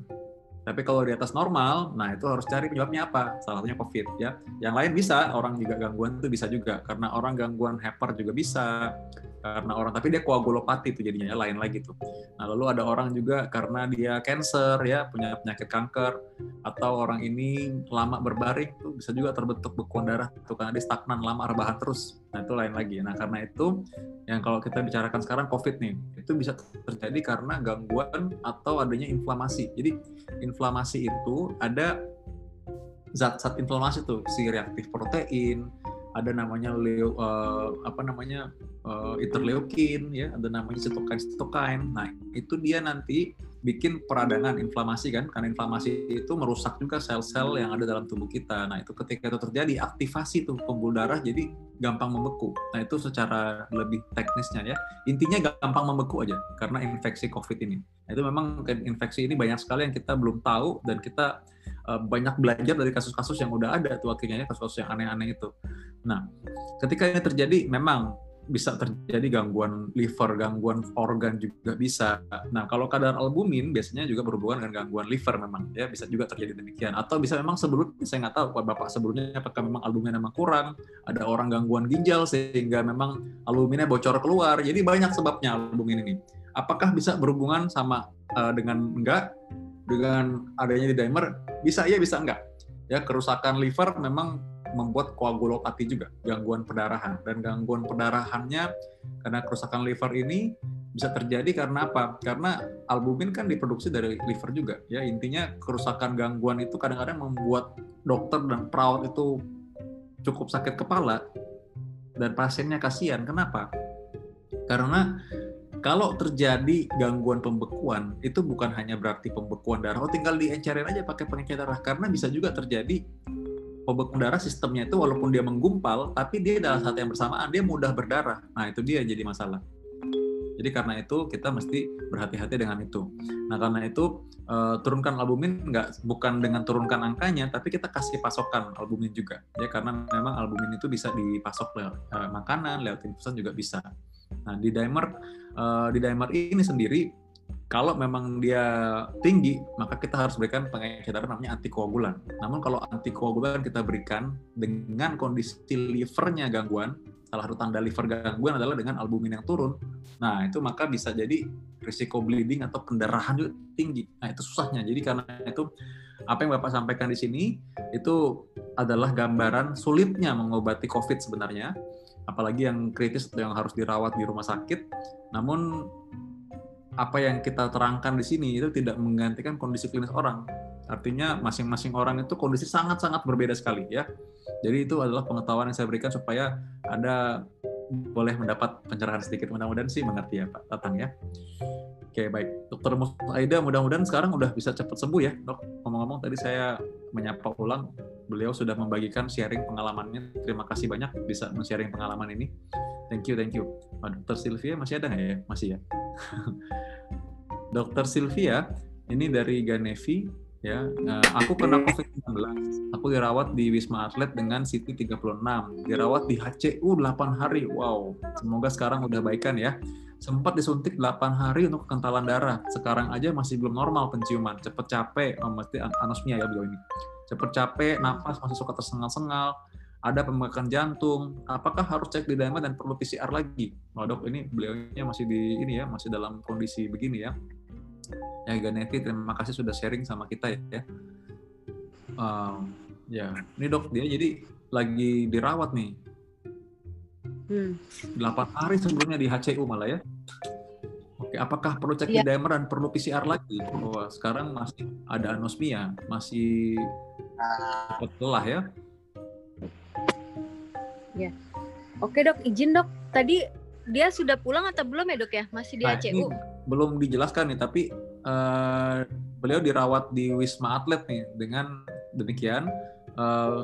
tapi kalau di atas normal, nah itu harus cari penyebabnya apa. Salah satunya COVID ya. Yang lain bisa, orang juga gangguan itu bisa juga. Karena orang gangguan hyper juga bisa. Karena orang, tapi dia koagulopati itu jadinya ya, lain lagi tuh. Nah lalu ada orang juga karena dia cancer ya, punya penyakit kanker. Atau orang ini lama berbaring tuh bisa juga terbentuk bekuan darah tuh karena dia stagnan lama rebahan terus. Nah itu lain lagi. Nah karena itu yang kalau kita bicarakan sekarang COVID nih, itu bisa terjadi karena gangguan atau adanya inflamasi. Jadi inflamasi itu ada zat-zat inflamasi tuh si reaktif protein ada namanya leo, uh, apa namanya uh, interleukin ya. Ada namanya sitokin sitokin nah itu dia nanti bikin peradangan inflamasi kan karena inflamasi itu merusak juga sel-sel yang ada dalam tubuh kita. Nah itu ketika itu terjadi aktivasi tuh pembuluh darah jadi gampang membeku. Nah itu secara lebih teknisnya ya. Intinya gampang membeku aja karena infeksi covid ini. Nah, itu memang infeksi ini banyak sekali yang kita belum tahu dan kita uh, banyak belajar dari kasus-kasus yang udah ada tuh akhirnya ya, kasus-kasus yang aneh-aneh itu nah ketika ini terjadi memang bisa terjadi gangguan liver, gangguan organ juga bisa. Nah, kalau kadar albumin biasanya juga berhubungan dengan gangguan liver memang ya bisa juga terjadi demikian. Atau bisa memang sebelumnya saya nggak tahu bapak sebelumnya apakah memang albumin memang kurang, ada orang gangguan ginjal sehingga memang albuminnya bocor keluar. Jadi banyak sebabnya albumin ini. Apakah bisa berhubungan sama uh, dengan enggak dengan adanya di dimer? Bisa iya bisa enggak. Ya kerusakan liver memang membuat koagulopati juga, gangguan perdarahan. Dan gangguan perdarahannya karena kerusakan liver ini bisa terjadi karena apa? Karena albumin kan diproduksi dari liver juga. Ya intinya kerusakan gangguan itu kadang-kadang membuat dokter dan perawat itu cukup sakit kepala dan pasiennya kasihan. Kenapa? Karena kalau terjadi gangguan pembekuan itu bukan hanya berarti pembekuan darah, oh tinggal diencerin aja pakai pengencer darah karena bisa juga terjadi pembekuan darah sistemnya itu walaupun dia menggumpal, tapi dia dalam saat yang bersamaan dia mudah berdarah. Nah itu dia jadi masalah. Jadi karena itu kita mesti berhati-hati dengan itu. Nah karena itu uh, turunkan albumin nggak bukan dengan turunkan angkanya, tapi kita kasih pasokan albumin juga. Ya karena memang albumin itu bisa dipasok lewat uh, makanan, lewat infusan juga bisa. Nah di dimer uh, di dimer ini sendiri kalau memang dia tinggi, maka kita harus berikan pengencer darah namanya antikoagulan. Namun kalau antikoagulan kita berikan dengan kondisi livernya gangguan, salah satu tanda liver gangguan adalah dengan albumin yang turun. Nah, itu maka bisa jadi risiko bleeding atau pendarahan juga tinggi. Nah, itu susahnya. Jadi karena itu apa yang Bapak sampaikan di sini itu adalah gambaran sulitnya mengobati COVID sebenarnya, apalagi yang kritis atau yang harus dirawat di rumah sakit. Namun apa yang kita terangkan di sini itu tidak menggantikan kondisi klinis orang. Artinya masing-masing orang itu kondisi sangat-sangat berbeda sekali ya. Jadi itu adalah pengetahuan yang saya berikan supaya Anda boleh mendapat pencerahan sedikit. Mudah-mudahan sih mengerti ya Pak Tatang ya. Oke baik, Dokter Aida mudah-mudahan sekarang udah bisa cepat sembuh ya dok. Ngomong-ngomong tadi saya menyapa ulang, beliau sudah membagikan sharing pengalamannya. Terima kasih banyak bisa men-sharing pengalaman ini. Thank you, thank you. Oh, Dokter Sylvia masih ada nggak ya? Masih ya. Dokter Sylvia, ini dari Ganevi, ya uh, aku kena COVID-19 aku dirawat di Wisma Atlet dengan CT 36 dirawat di HCU 8 hari wow semoga sekarang udah baikan ya sempat disuntik 8 hari untuk kekentalan darah sekarang aja masih belum normal penciuman cepet capek oh, mesti anosmia ya beliau ini cepet capek napas masih suka tersengal-sengal. Ada pembengkakan jantung. Apakah harus cek di dimer dan perlu PCR lagi? Oh, dok ini beliaunya masih di ini ya masih dalam kondisi begini ya. Ya Ganeti terima kasih sudah sharing sama kita ya. Um, ya ini dok dia jadi lagi dirawat nih. Hmm. 8 hari sebelumnya di HCU malah ya Oke, apakah perlu cek ya. di dimer dan perlu PCR lagi? Bahwa sekarang masih ada anosmia, masih cepat lelah ya? Ya. Oke dok, izin dok. Tadi dia sudah pulang atau belum ya dok ya? Masih di nah, belum dijelaskan nih, tapi uh, beliau dirawat di Wisma Atlet nih dengan demikian uh,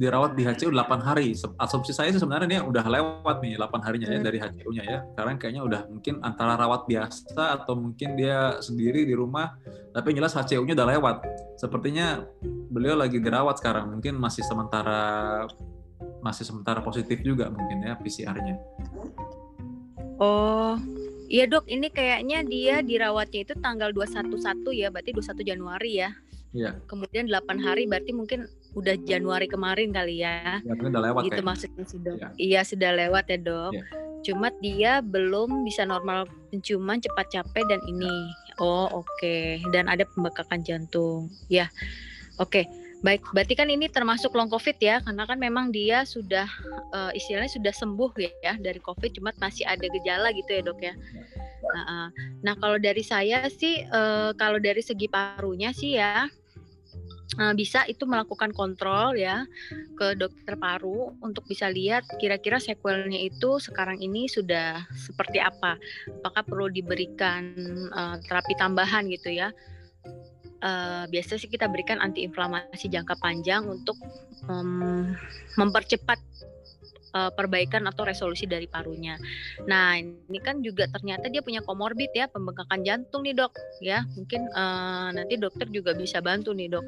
dirawat di HCU 8 hari. Asumsi saya sih sebenarnya dia udah lewat nih 8 harinya ya hmm. dari HCU-nya ya. Sekarang kayaknya udah mungkin antara rawat biasa atau mungkin dia sendiri di rumah, tapi jelas HCU-nya udah lewat. Sepertinya beliau lagi dirawat sekarang, mungkin masih sementara masih sementara positif juga mungkin ya PCR-nya. Oh, Iya dok, ini kayaknya dia dirawatnya itu tanggal 211 ya, berarti 21 Januari ya. Iya. Kemudian 8 hari berarti mungkin udah Januari kemarin kali ya. Ya, udah lewat Gitu maksudnya sih dok. Ya. Iya sudah lewat ya dok. Ya. Cuma dia belum bisa normal penciuman cepat capek dan ini. Oh oke. Okay. Dan ada pembekakan jantung. Ya. Oke. Okay. Baik, berarti kan ini termasuk long COVID ya, karena kan memang dia sudah uh, istilahnya sudah sembuh ya dari COVID, cuma masih ada gejala gitu ya dok ya. Nah, uh, nah kalau dari saya sih, uh, kalau dari segi parunya sih ya, uh, bisa itu melakukan kontrol ya ke dokter paru untuk bisa lihat kira-kira sequelnya itu sekarang ini sudah seperti apa, apakah perlu diberikan uh, terapi tambahan gitu ya. Uh, biasanya sih kita berikan antiinflamasi jangka panjang untuk um, mempercepat uh, perbaikan atau resolusi dari parunya. Nah, ini kan juga ternyata dia punya komorbid ya, pembengkakan jantung nih dok. Ya, mungkin uh, nanti dokter juga bisa bantu nih dok.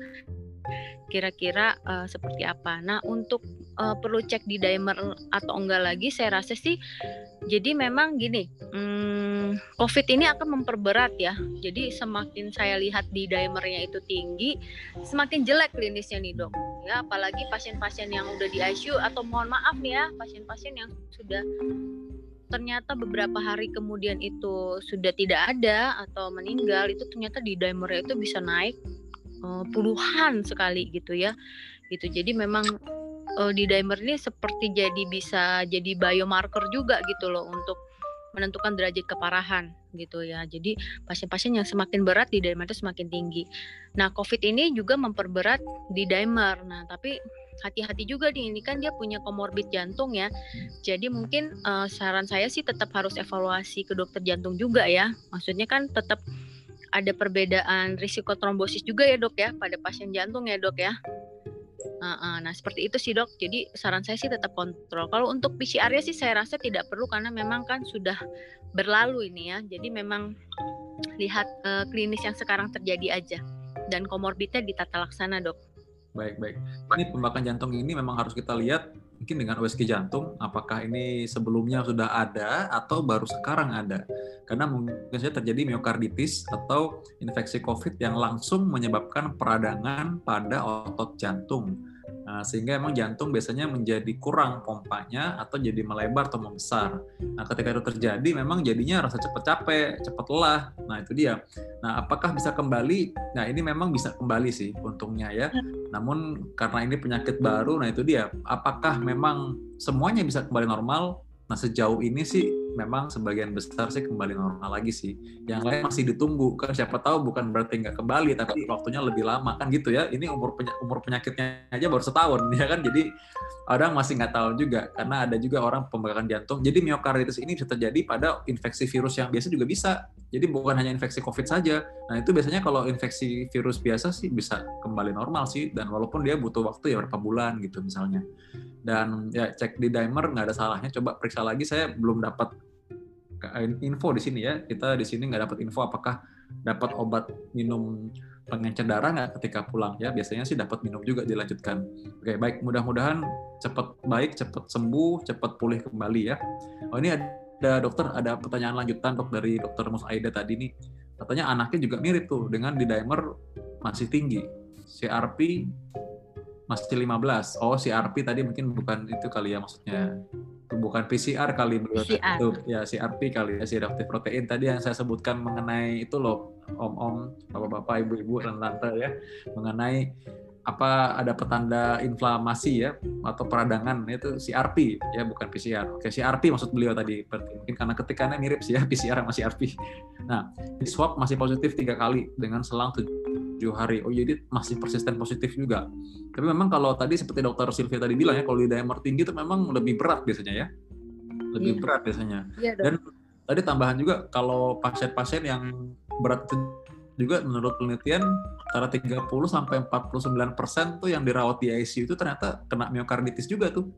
Kira-kira uh, seperti apa? Nah, untuk uh, perlu cek di dimer atau enggak lagi, saya rasa sih. Jadi memang gini. Hmm, COVID ini akan memperberat ya. Jadi semakin saya lihat di dimernya itu tinggi, semakin jelek klinisnya nih dok. Ya, apalagi pasien-pasien yang udah di ICU atau mohon maaf nih ya, pasien-pasien yang sudah ternyata beberapa hari kemudian itu sudah tidak ada atau meninggal itu ternyata di dimernya itu bisa naik uh, puluhan sekali gitu ya. Gitu. Jadi memang uh, di dimer ini seperti jadi bisa jadi biomarker juga gitu loh untuk menentukan derajat keparahan gitu ya. Jadi pasien-pasien yang semakin berat di dimer itu semakin tinggi. Nah, COVID ini juga memperberat di dimer. Nah, tapi hati-hati juga nih ini kan dia punya komorbid jantung ya. Jadi mungkin uh, saran saya sih tetap harus evaluasi ke dokter jantung juga ya. Maksudnya kan tetap ada perbedaan risiko trombosis juga ya, Dok ya, pada pasien jantung ya, Dok ya. Nah, seperti itu sih dok. Jadi saran saya sih tetap kontrol. Kalau untuk PCR-nya sih saya rasa tidak perlu karena memang kan sudah berlalu ini ya. Jadi memang lihat uh, klinis yang sekarang terjadi aja dan komorbidnya ditata laksana dok. Baik baik. Ini pembakaran jantung ini memang harus kita lihat mungkin dengan USG jantung apakah ini sebelumnya sudah ada atau baru sekarang ada? Karena mungkin saja terjadi miokarditis atau infeksi COVID yang langsung menyebabkan peradangan pada otot jantung Nah, sehingga emang jantung biasanya menjadi kurang pompanya atau jadi melebar atau membesar. Nah, ketika itu terjadi memang jadinya rasa cepat capek, cepat lelah. Nah, itu dia. Nah, apakah bisa kembali? Nah, ini memang bisa kembali sih untungnya ya. Namun karena ini penyakit baru, nah itu dia. Apakah memang semuanya bisa kembali normal? Nah, sejauh ini sih memang sebagian besar sih kembali normal lagi sih. Yang lain masih ditunggu kan siapa tahu bukan berarti nggak kembali tapi waktunya lebih lama kan gitu ya. Ini umur peny umur penyakitnya aja baru setahun ya kan. Jadi orang masih nggak tahu juga karena ada juga orang pembengkakan jantung. Jadi miokarditis ini bisa terjadi pada infeksi virus yang biasa juga bisa. Jadi bukan hanya infeksi COVID saja. Nah itu biasanya kalau infeksi virus biasa sih bisa kembali normal sih dan walaupun dia butuh waktu ya berapa bulan gitu misalnya. Dan ya cek di dimer nggak ada salahnya. Coba periksa lagi. Saya belum dapat info di sini ya. Kita di sini nggak dapat info apakah dapat obat minum pengencer darah nggak ketika pulang ya. Biasanya sih dapat minum juga dilanjutkan. Oke baik. Mudah-mudahan cepat baik cepat sembuh cepat pulih kembali ya. Oh ini ada dokter ada pertanyaan lanjutan dok dari dokter Mus Aida tadi nih. Katanya anaknya juga mirip tuh dengan di dimer masih tinggi. CRP masih 15 oh CRP tadi mungkin bukan itu kali ya maksudnya bukan PCR kali PCR. itu ya CRP kali ya si reaktif protein tadi yang saya sebutkan mengenai itu loh om-om bapak-bapak ibu-ibu dan tante ya mengenai apa ada petanda inflamasi ya atau peradangan itu CRP ya bukan PCR. Oke CRP maksud beliau tadi berarti mungkin karena ketikannya mirip sih ya PCR sama CRP. Nah di swab masih positif tiga kali dengan selang tujuh hari. Oh jadi masih persisten positif juga. Tapi memang kalau tadi seperti dokter Sylvia tadi bilang ya kalau di dimer tinggi itu memang lebih berat biasanya ya, lebih Iya. berat biasanya. Iya, dok. Dan tadi tambahan juga kalau pasien-pasien yang berat juga menurut penelitian antara 30 sampai 49 persen tuh yang dirawat di ICU itu ternyata kena miokarditis juga tuh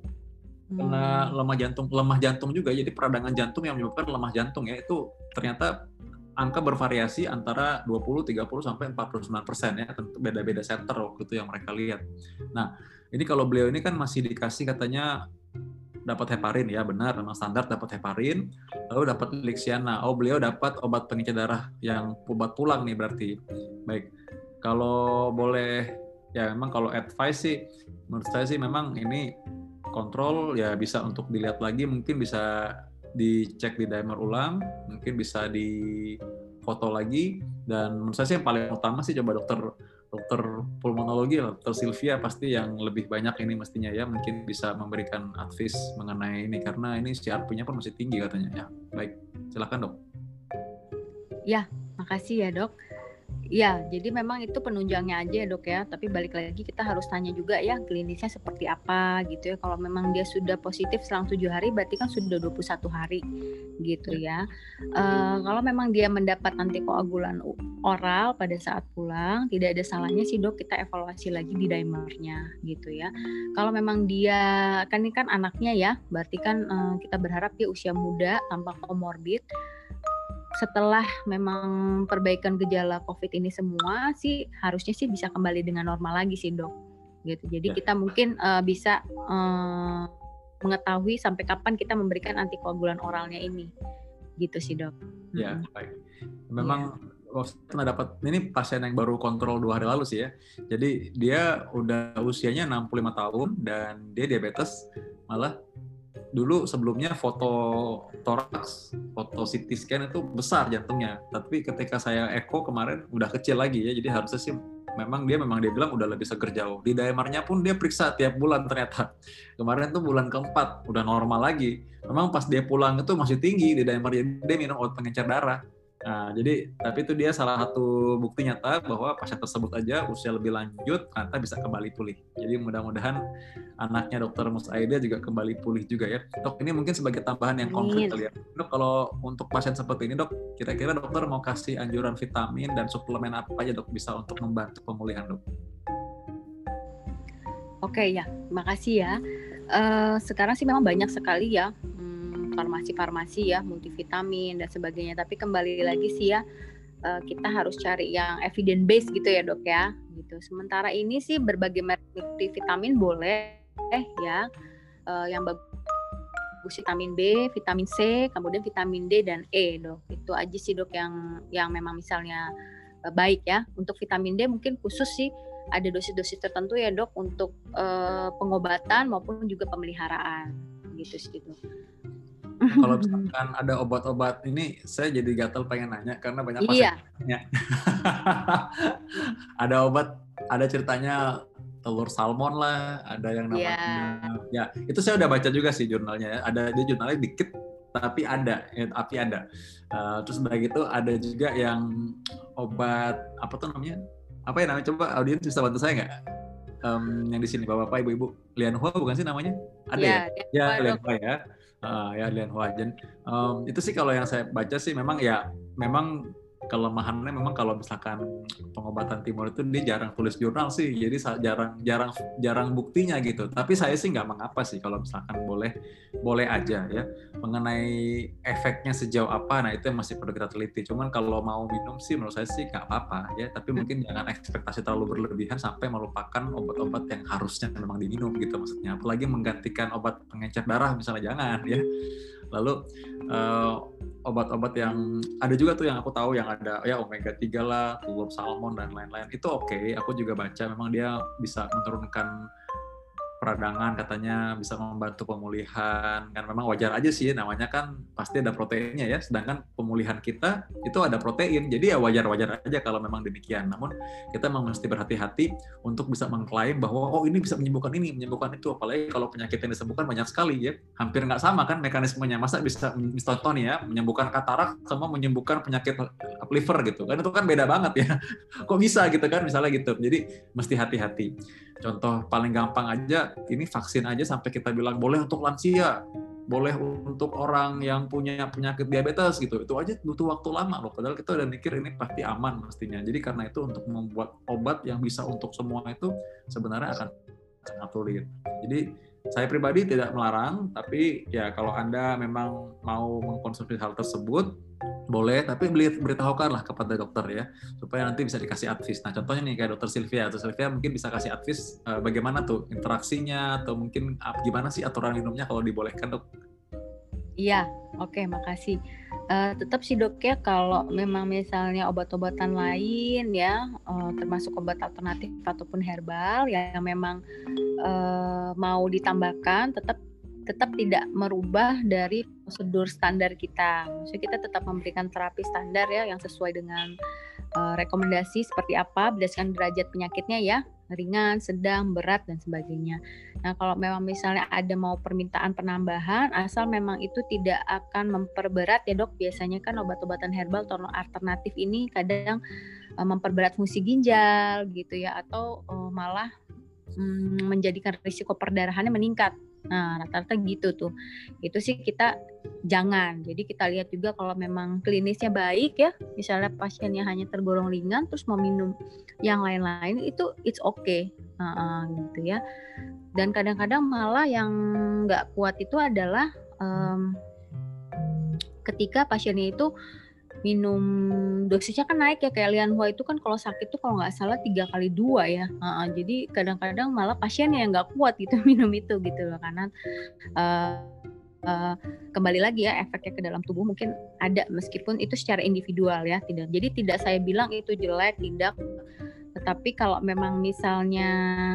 kena Hmm. lemah jantung lemah jantung juga jadi peradangan jantung yang menyebabkan lemah jantung ya itu ternyata angka bervariasi antara 20 30 sampai 49 persen ya tentu beda-beda center waktu itu yang mereka lihat. Nah ini kalau beliau ini kan masih dikasih katanya dapat heparin ya benar memang standar dapat heparin lalu dapat Lixiana. Oh beliau dapat obat pengencer darah yang obat pulang nih berarti. Baik kalau boleh ya memang kalau advice sih menurut saya sih memang ini kontrol ya bisa untuk dilihat lagi mungkin bisa dicek di dimer ulang mungkin bisa di foto lagi. Dan menurut saya sih yang paling utama sih coba dokter dokter pulmonologi dokter Sylvia pasti yang lebih banyak ini mestinya ya mungkin bisa memberikan advice mengenai ini. Karena ini CRP-nya pun masih tinggi katanya. Ya baik. Silakan dok. Makasih ya dok. Ya, jadi memang itu penunjangnya aja ya dok ya. Tapi balik lagi kita harus tanya juga ya klinisnya seperti apa gitu ya. Kalau memang dia sudah positif selang tujuh hari, berarti kan sudah 21 hari gitu ya. Eh, kalau memang dia mendapat antikoagulan oral pada saat pulang, tidak ada salahnya sih dok kita evaluasi lagi di dimernya gitu ya. Kalau memang dia kan ini kan anaknya ya, berarti kan eh, kita berharap dia usia muda tanpa komorbid setelah memang perbaikan gejala COVID ini semua sih harusnya sih bisa kembali dengan normal lagi sih dok. Gitu. Jadi Ya. kita mungkin eh, bisa eh, mengetahui sampai kapan kita memberikan antikoagulan oralnya ini. Gitu sih dok. ya Mm-mm. baik memang saya pernah dapat ini pasien yang baru kontrol dua hari lalu sih ya jadi dia udah usianya 65 tahun dan dia diabetes malah dulu sebelumnya foto toraks, foto CT scan itu besar jantungnya. Tapi ketika saya echo kemarin udah kecil lagi ya, jadi harusnya sih memang dia memang dia bilang udah lebih seger jauh. Di dimernya pun dia periksa tiap bulan ternyata. Kemarin tuh bulan keempat udah normal lagi. Memang pas dia pulang itu masih tinggi di dimer dia minum obat pengencer darah. Nah, jadi tapi itu dia salah satu bukti nyata bahwa pasien tersebut aja usia lebih lanjut ternyata bisa kembali pulih. Jadi mudah-mudahan anaknya dokter Mus Aida juga kembali pulih juga ya. Dok, ini mungkin sebagai tambahan yang konkret kali ya. Dok, kalau untuk pasien seperti ini dok, kira-kira dokter mau kasih anjuran vitamin dan suplemen apa aja dok bisa untuk membantu pemulihan dok? Oke ya, makasih ya. Eh, sekarang sih memang banyak sekali ya farmasi-farmasi ya, multivitamin dan sebagainya. Tapi kembali lagi sih ya, eh, kita harus cari yang evidence base gitu ya dok ya. Gitu. Sementara ini sih berbagai merek multivitamin boleh eh ya, Eh, yang bagus vitamin B, vitamin C, kemudian vitamin D dan E dok. Itu aja sih dok yang yang memang misalnya eh, baik ya. Untuk vitamin D mungkin khusus sih ada dosis-dosis tertentu ya dok untuk eh, pengobatan maupun juga pemeliharaan gitu sih dok. Kalau misalkan ada obat-obat ini, saya jadi gatel pengen nanya karena banyak pasien iya, nanya. ada obat, ada ceritanya telur salmon lah, ada yang namanya, ya itu saya udah baca juga sih jurnalnya. ya. Ada dia jurnalnya dikit, tapi ada, ya, tapi ada. Eh, terus begitu ada juga yang obat apa tuh namanya? Apa ya namanya? Coba audiens bisa bantu saya nggak? Em, yang di sini bapak-bapak, ibu-ibu, Lianhua bukan sih namanya? Ada ya? iya, Ya, dok. Lianhua ya. Ah, ya Lianhua. Dan em, itu sih kalau yang saya baca sih memang ya memang kelemahannya memang kalau misalkan pengobatan timur itu dia jarang tulis jurnal sih, jadi jarang jarang jarang buktinya gitu. Tapi saya sih nggak mengapa sih kalau misalkan boleh boleh aja ya mengenai efeknya sejauh apa, nah itu yang masih perlu kita teliti. Cuman kalau mau minum sih menurut saya sih nggak apa-apa ya, tapi mungkin jangan ekspektasi terlalu berlebihan sampai melupakan obat-obat yang harusnya memang diminum gitu maksudnya. Apalagi menggantikan obat pengencer darah misalnya jangan ya lalu uh, obat-obat yang ada juga tuh yang aku tahu yang ada ya omega 3 lah, telur salmon dan lain-lain. Itu oke, okay. aku juga baca memang dia bisa menurunkan peradangan katanya bisa membantu pemulihan. Kan memang wajar aja sih namanya kan pasti ada proteinnya ya. Sedangkan pemulihan kita itu ada protein. Jadi ya wajar-wajar aja kalau memang demikian. Namun kita memang mesti berhati-hati untuk bisa mengklaim bahwa oh ini bisa menyembuhkan ini menyembuhkan itu. Apalagi kalau penyakit yang disembuhkan banyak sekali ya. Hampir nggak sama kan mekanismenya. Masa bisa nih ya menyembuhkan katarak sama menyembuhkan penyakit liver gitu. Kan itu kan beda banget ya. Kok bisa gitu kan misalnya gitu. Jadi mesti hati-hati contoh paling gampang aja ini vaksin aja sampai kita bilang boleh untuk lansia, boleh untuk orang yang punya penyakit diabetes gitu. Itu aja butuh waktu lama loh. Padahal kita udah mikir ini pasti aman mestinya. Jadi karena itu untuk membuat obat yang bisa untuk semua itu sebenarnya akan sangat sulit. Jadi saya pribadi tidak melarang, tapi ya kalau Anda memang mau mengkonsumsi hal tersebut, boleh tapi beritahukanlah kepada dokter ya supaya nanti bisa dikasih advice. Nah contohnya nih kayak dokter Sylvia atau Sylvia mungkin bisa kasih advice uh, bagaimana tuh interaksinya atau mungkin uh, gimana sih aturan minumnya kalau dibolehkan dok? Iya, oke, okay, makasih. Uh, tetap sih dok ya kalau memang misalnya obat-obatan lain ya, uh, termasuk obat alternatif ataupun herbal yang memang uh, mau ditambahkan, tetap tetap tidak merubah dari prosedur standar kita. Maksudnya kita tetap memberikan terapi standar ya yang sesuai dengan uh, rekomendasi seperti apa berdasarkan derajat penyakitnya ya, ringan, sedang, berat dan sebagainya. Nah, kalau memang misalnya ada mau permintaan penambahan asal memang itu tidak akan memperberat ya, Dok. Biasanya kan obat-obatan herbal atau alternatif ini kadang uh, memperberat fungsi ginjal gitu ya atau uh, malah um, menjadikan risiko perdarahannya meningkat Nah, rata-rata gitu tuh. Itu sih kita jangan. Jadi kita lihat juga kalau memang klinisnya baik ya, misalnya pasiennya hanya tergolong ringan terus mau minum yang lain-lain itu it's okay. Nah, gitu ya. Dan kadang-kadang malah yang nggak kuat itu adalah um, ketika pasiennya itu minum dosisnya kan naik ya kayak Lian Hua itu kan kalau sakit tuh kalau nggak salah tiga kali dua ya uh, jadi kadang-kadang malah pasiennya yang nggak kuat gitu minum itu gitu loh karena uh, uh, kembali lagi ya efeknya ke dalam tubuh mungkin ada meskipun itu secara individual ya tidak jadi tidak saya bilang itu jelek tidak tetapi kalau memang misalnya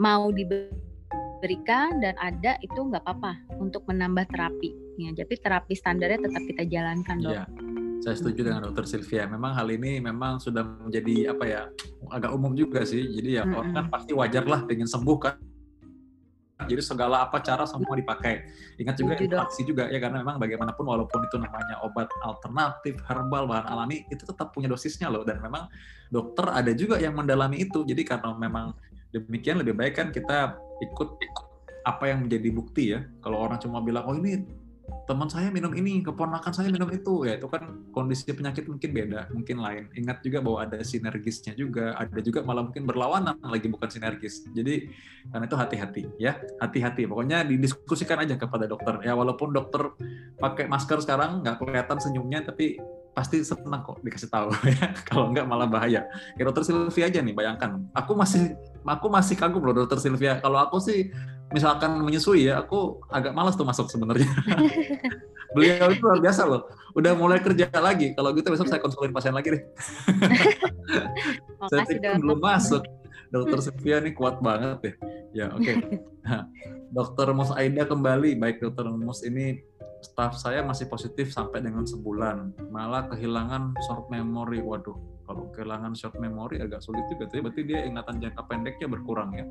mau diberikan dan ada itu nggak apa-apa untuk menambah terapi ya jadi terapi standarnya tetap kita jalankan dok. Yeah saya setuju dengan dokter Sylvia. Memang hal ini memang sudah menjadi apa ya agak umum juga sih. Jadi ya orang kan pasti wajar lah pengen sembuh kan. Jadi segala apa cara semua dipakai. Ingat juga interaksi juga ya karena memang bagaimanapun walaupun itu namanya obat alternatif, herbal, bahan alami itu tetap punya dosisnya loh dan memang dokter ada juga yang mendalami itu. Jadi karena memang demikian lebih baik kan kita ikut apa yang menjadi bukti ya. Kalau orang cuma bilang oh ini teman saya minum ini, keponakan saya minum itu, ya itu kan kondisi penyakit mungkin beda, mungkin lain. Ingat juga bahwa ada sinergisnya juga, ada juga malah mungkin berlawanan lagi bukan sinergis. Jadi karena itu hati-hati ya, hati-hati. Pokoknya didiskusikan aja kepada dokter. Ya walaupun dokter pakai masker sekarang nggak kelihatan senyumnya, tapi pasti senang kok dikasih tahu ya. Kalau nggak malah bahaya. Ya dokter Sylvia aja nih, bayangkan. Aku masih aku masih kagum loh dokter Sylvia. Kalau aku sih misalkan menyusui ya, aku agak malas tuh masuk sebenarnya. Beliau itu luar biasa loh. Udah mulai kerja lagi. Kalau gitu besok saya konsulin pasien lagi deh. saya pikir belum masuk. Dokter Sylvia ini kuat banget deh. Ya oke. Okay. Dokter Mus Aida kembali. Baik Dokter Mus ini staff saya masih positif sampai dengan sebulan. Malah kehilangan short memory. Waduh, kalau kehilangan short memory agak sulit juga. Berarti dia ingatan jangka pendeknya berkurang ya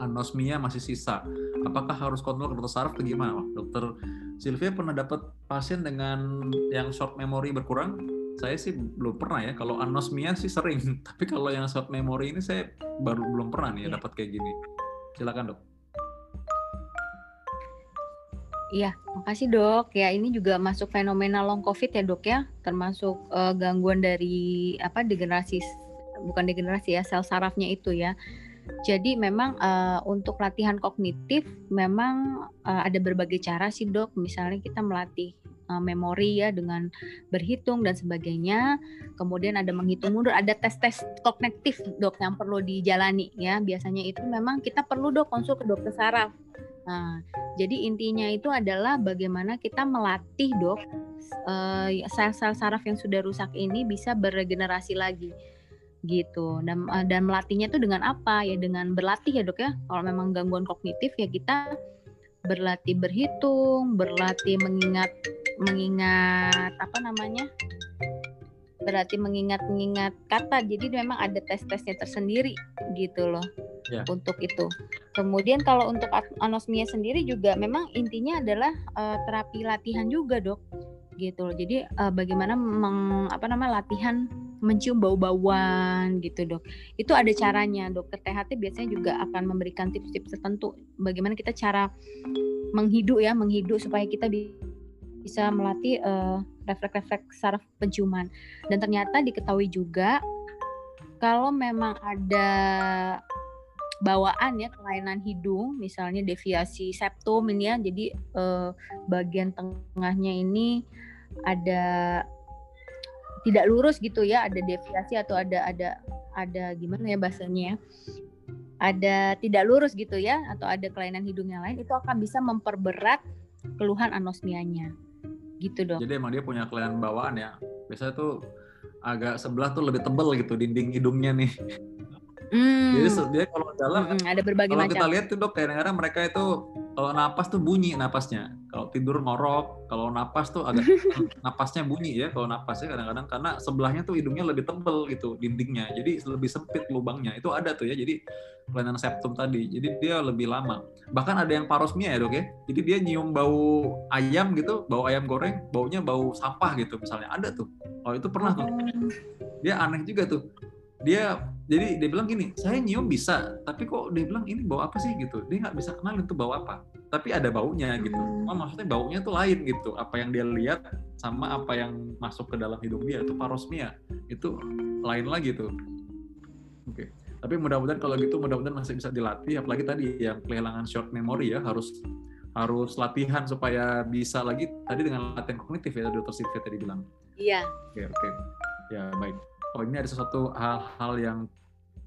anosmia masih sisa. Apakah harus kontrol ke dokter saraf atau gimana? Dokter Sylvia pernah dapat pasien dengan yang short memory berkurang? Saya sih belum pernah ya. Kalau anosmia sih sering, tapi kalau yang short memory ini saya baru belum pernah nih ya dapat kayak gini. Silakan dok. Iya, makasih dok. Ya ini juga masuk fenomena long covid ya dok ya, termasuk uh, gangguan dari apa degenerasi bukan degenerasi ya sel sarafnya itu ya. Jadi memang uh, untuk latihan kognitif memang uh, ada berbagai cara sih dok. Misalnya kita melatih uh, memori ya dengan berhitung dan sebagainya. Kemudian ada menghitung mundur, ada tes-tes kognitif dok yang perlu dijalani ya. Biasanya itu memang kita perlu dok konsul ke dokter saraf Nah, jadi intinya itu adalah bagaimana kita melatih dok sel-sel saraf yang sudah rusak ini bisa beregenerasi lagi gitu. Dan eh, dan melatihnya itu dengan apa? Ya dengan berlatih ya dok ya. Kalau memang gangguan kognitif ya kita berlatih berhitung berlatih mengingat mengingat apa namanya? Berarti mengingat-mengingat kata. Jadi memang ada tes-tesnya tersendiri gitu loh yeah. untuk itu. Kemudian kalau untuk anosmia sendiri juga memang intinya adalah uh, terapi latihan juga dok gitu loh. Jadi uh, bagaimana meng, apa nama latihan mencium bau-bauan gitu dok. Itu ada caranya. Dokter THT biasanya juga akan memberikan tips-tips tertentu. Bagaimana kita cara menghidup ya menghidup supaya kita bisa melatih uh, refleks-refleks saraf penciuman. Dan ternyata diketahui juga kalau memang ada bawaan ya kelainan hidung, misalnya deviasi septum ini ya, jadi eh, bagian tengahnya ini ada tidak lurus gitu ya, ada deviasi atau ada ada ada gimana ya bahasanya ya, ada tidak lurus gitu ya, atau ada kelainan hidung yang lain, itu akan bisa memperberat keluhan anosmianya gitu dong. Jadi emang dia punya kelainan bawaan ya. Biasanya tuh agak sebelah tuh lebih tebel gitu dinding hidungnya nih. Hmm. Jadi dia kalau dalam hmm, ada berbagai kalau macam. kita lihat tuh dok kadang-kadang mereka itu kalau napas tuh bunyi napasnya. Kalau tidur ngorok, kalau napas tuh agak napasnya bunyi ya kalau napasnya kadang-kadang karena sebelahnya tuh hidungnya lebih tebel gitu dindingnya. Jadi lebih sempit lubangnya. Itu ada tuh ya. Jadi kelainan septum tadi. Jadi dia lebih lama. Bahkan ada yang parosmia ya dok ya. Jadi dia nyium bau ayam gitu, bau ayam goreng, baunya bau sampah gitu misalnya. Ada tuh. Oh itu pernah tuh. Oh. Dia aneh juga tuh dia jadi dia bilang gini saya nyium bisa tapi kok dia bilang ini bau apa sih gitu. Dia nggak bisa kenal itu bau apa tapi ada baunya gitu. Oh maksudnya baunya tuh lain gitu. Apa yang dia lihat sama apa yang masuk ke dalam hidung dia itu parosmia itu lain lagi tuh. Oke okay. tapi mudah-mudahan kalau gitu mudah-mudahan masih bisa dilatih. Apalagi tadi yang kehilangan short memory ya harus harus latihan supaya bisa lagi tadi dengan latihan kognitif ya dokter Sylvia tadi bilang. Iya. Oke okay, oke. Okay. ya baik oh ini ada sesuatu hal-hal yang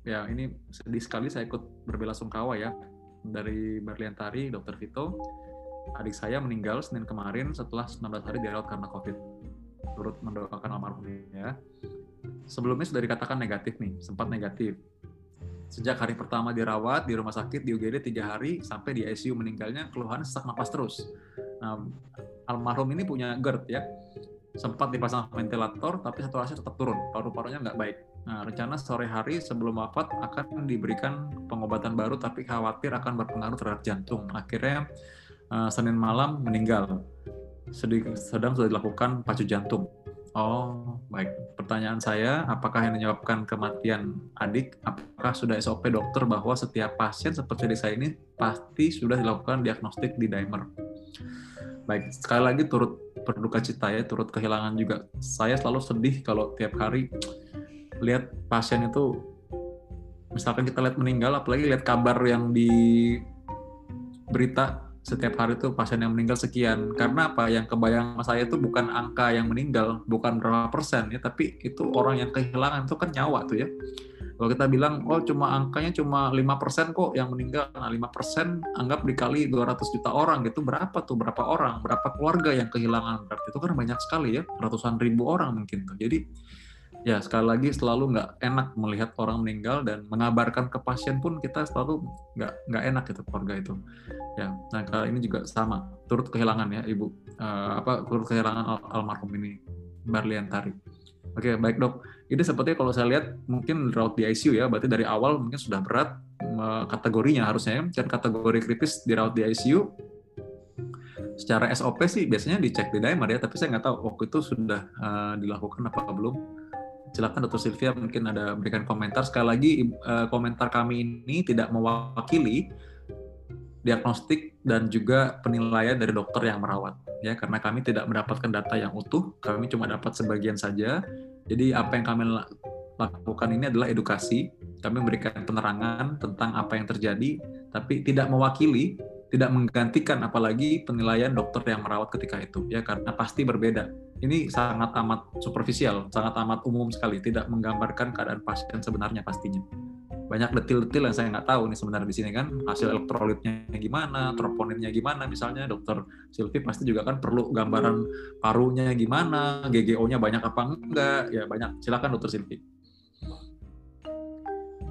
ya ini sedih sekali saya ikut berbela sungkawa ya dari Berliantari, Dr. Vito. Adik saya meninggal Senin kemarin setelah 19 hari dirawat karena COVID. Turut mendoakan almarhum ya. Sebelumnya sudah dikatakan negatif nih, sempat negatif. Sejak hari pertama dirawat di rumah sakit di UGD tiga hari sampai di ICU meninggalnya keluhan sesak napas terus. Nah, almarhum ini punya GERD ya, sempat dipasang ventilator tapi saturasi tetap turun, paru-parunya nggak baik. Nah, rencana sore hari sebelum wafat akan diberikan pengobatan baru tapi khawatir akan berpengaruh terhadap jantung. Akhirnya uh, Senin malam meninggal. Sedih, sedang sudah dilakukan pacu jantung. Oh, baik. Pertanyaan saya, apakah yang menyebabkan kematian adik? Apakah sudah SOP dokter bahwa setiap pasien seperti saya ini pasti sudah dilakukan diagnostik di dimer? Baik, sekali lagi turut berduka cita ya, turut kehilangan juga. Saya selalu sedih kalau tiap hari lihat pasien itu, misalkan kita lihat meninggal, apalagi lihat kabar yang di berita setiap hari itu pasien yang meninggal sekian. Karena apa? Yang kebayang saya itu bukan angka yang meninggal, bukan berapa persen ya, tapi itu orang yang kehilangan itu kan nyawa tuh ya. Kalau kita bilang, oh cuma angkanya cuma 5% kok yang meninggal. Nah 5% anggap dikali 200 juta orang gitu, berapa tuh? Berapa orang? Berapa keluarga yang kehilangan? Berarti itu kan banyak sekali ya, ratusan ribu orang mungkin tuh. Jadi ya sekali lagi selalu nggak enak melihat orang meninggal dan mengabarkan ke pasien pun kita selalu nggak nggak enak gitu keluarga itu ya nah kali ini juga sama turut kehilangan ya ibu uh, apa turut kehilangan al almarhum ini Barliantari oke baik dok ini sepertinya kalau saya lihat mungkin dirawat di ICU ya, berarti dari awal mungkin sudah berat kategorinya harusnya kan kategori kritis dirawat di ICU. Secara SOP sih biasanya dicek di dimer ya, tapi saya nggak tahu waktu itu sudah uh, dilakukan apa belum. Silakan Dr. Sylvia mungkin ada berikan komentar. Sekali lagi uh, komentar kami ini tidak mewakili diagnostik dan juga penilaian dari dokter yang merawat ya karena kami tidak mendapatkan data yang utuh kami cuma dapat sebagian saja jadi apa yang kami lakukan ini adalah edukasi kami memberikan penerangan tentang apa yang terjadi tapi tidak mewakili tidak menggantikan apalagi penilaian dokter yang merawat ketika itu ya karena pasti berbeda. Ini sangat amat superficial sangat amat umum sekali tidak menggambarkan keadaan pasien sebenarnya pastinya banyak detil-detil yang saya nggak tahu nih sebenarnya di sini kan hasil elektrolitnya gimana, troponinnya gimana misalnya dokter Silvi pasti juga kan perlu gambaran parunya gimana, GGO-nya banyak apa enggak, ya banyak. Silakan dokter Silvi.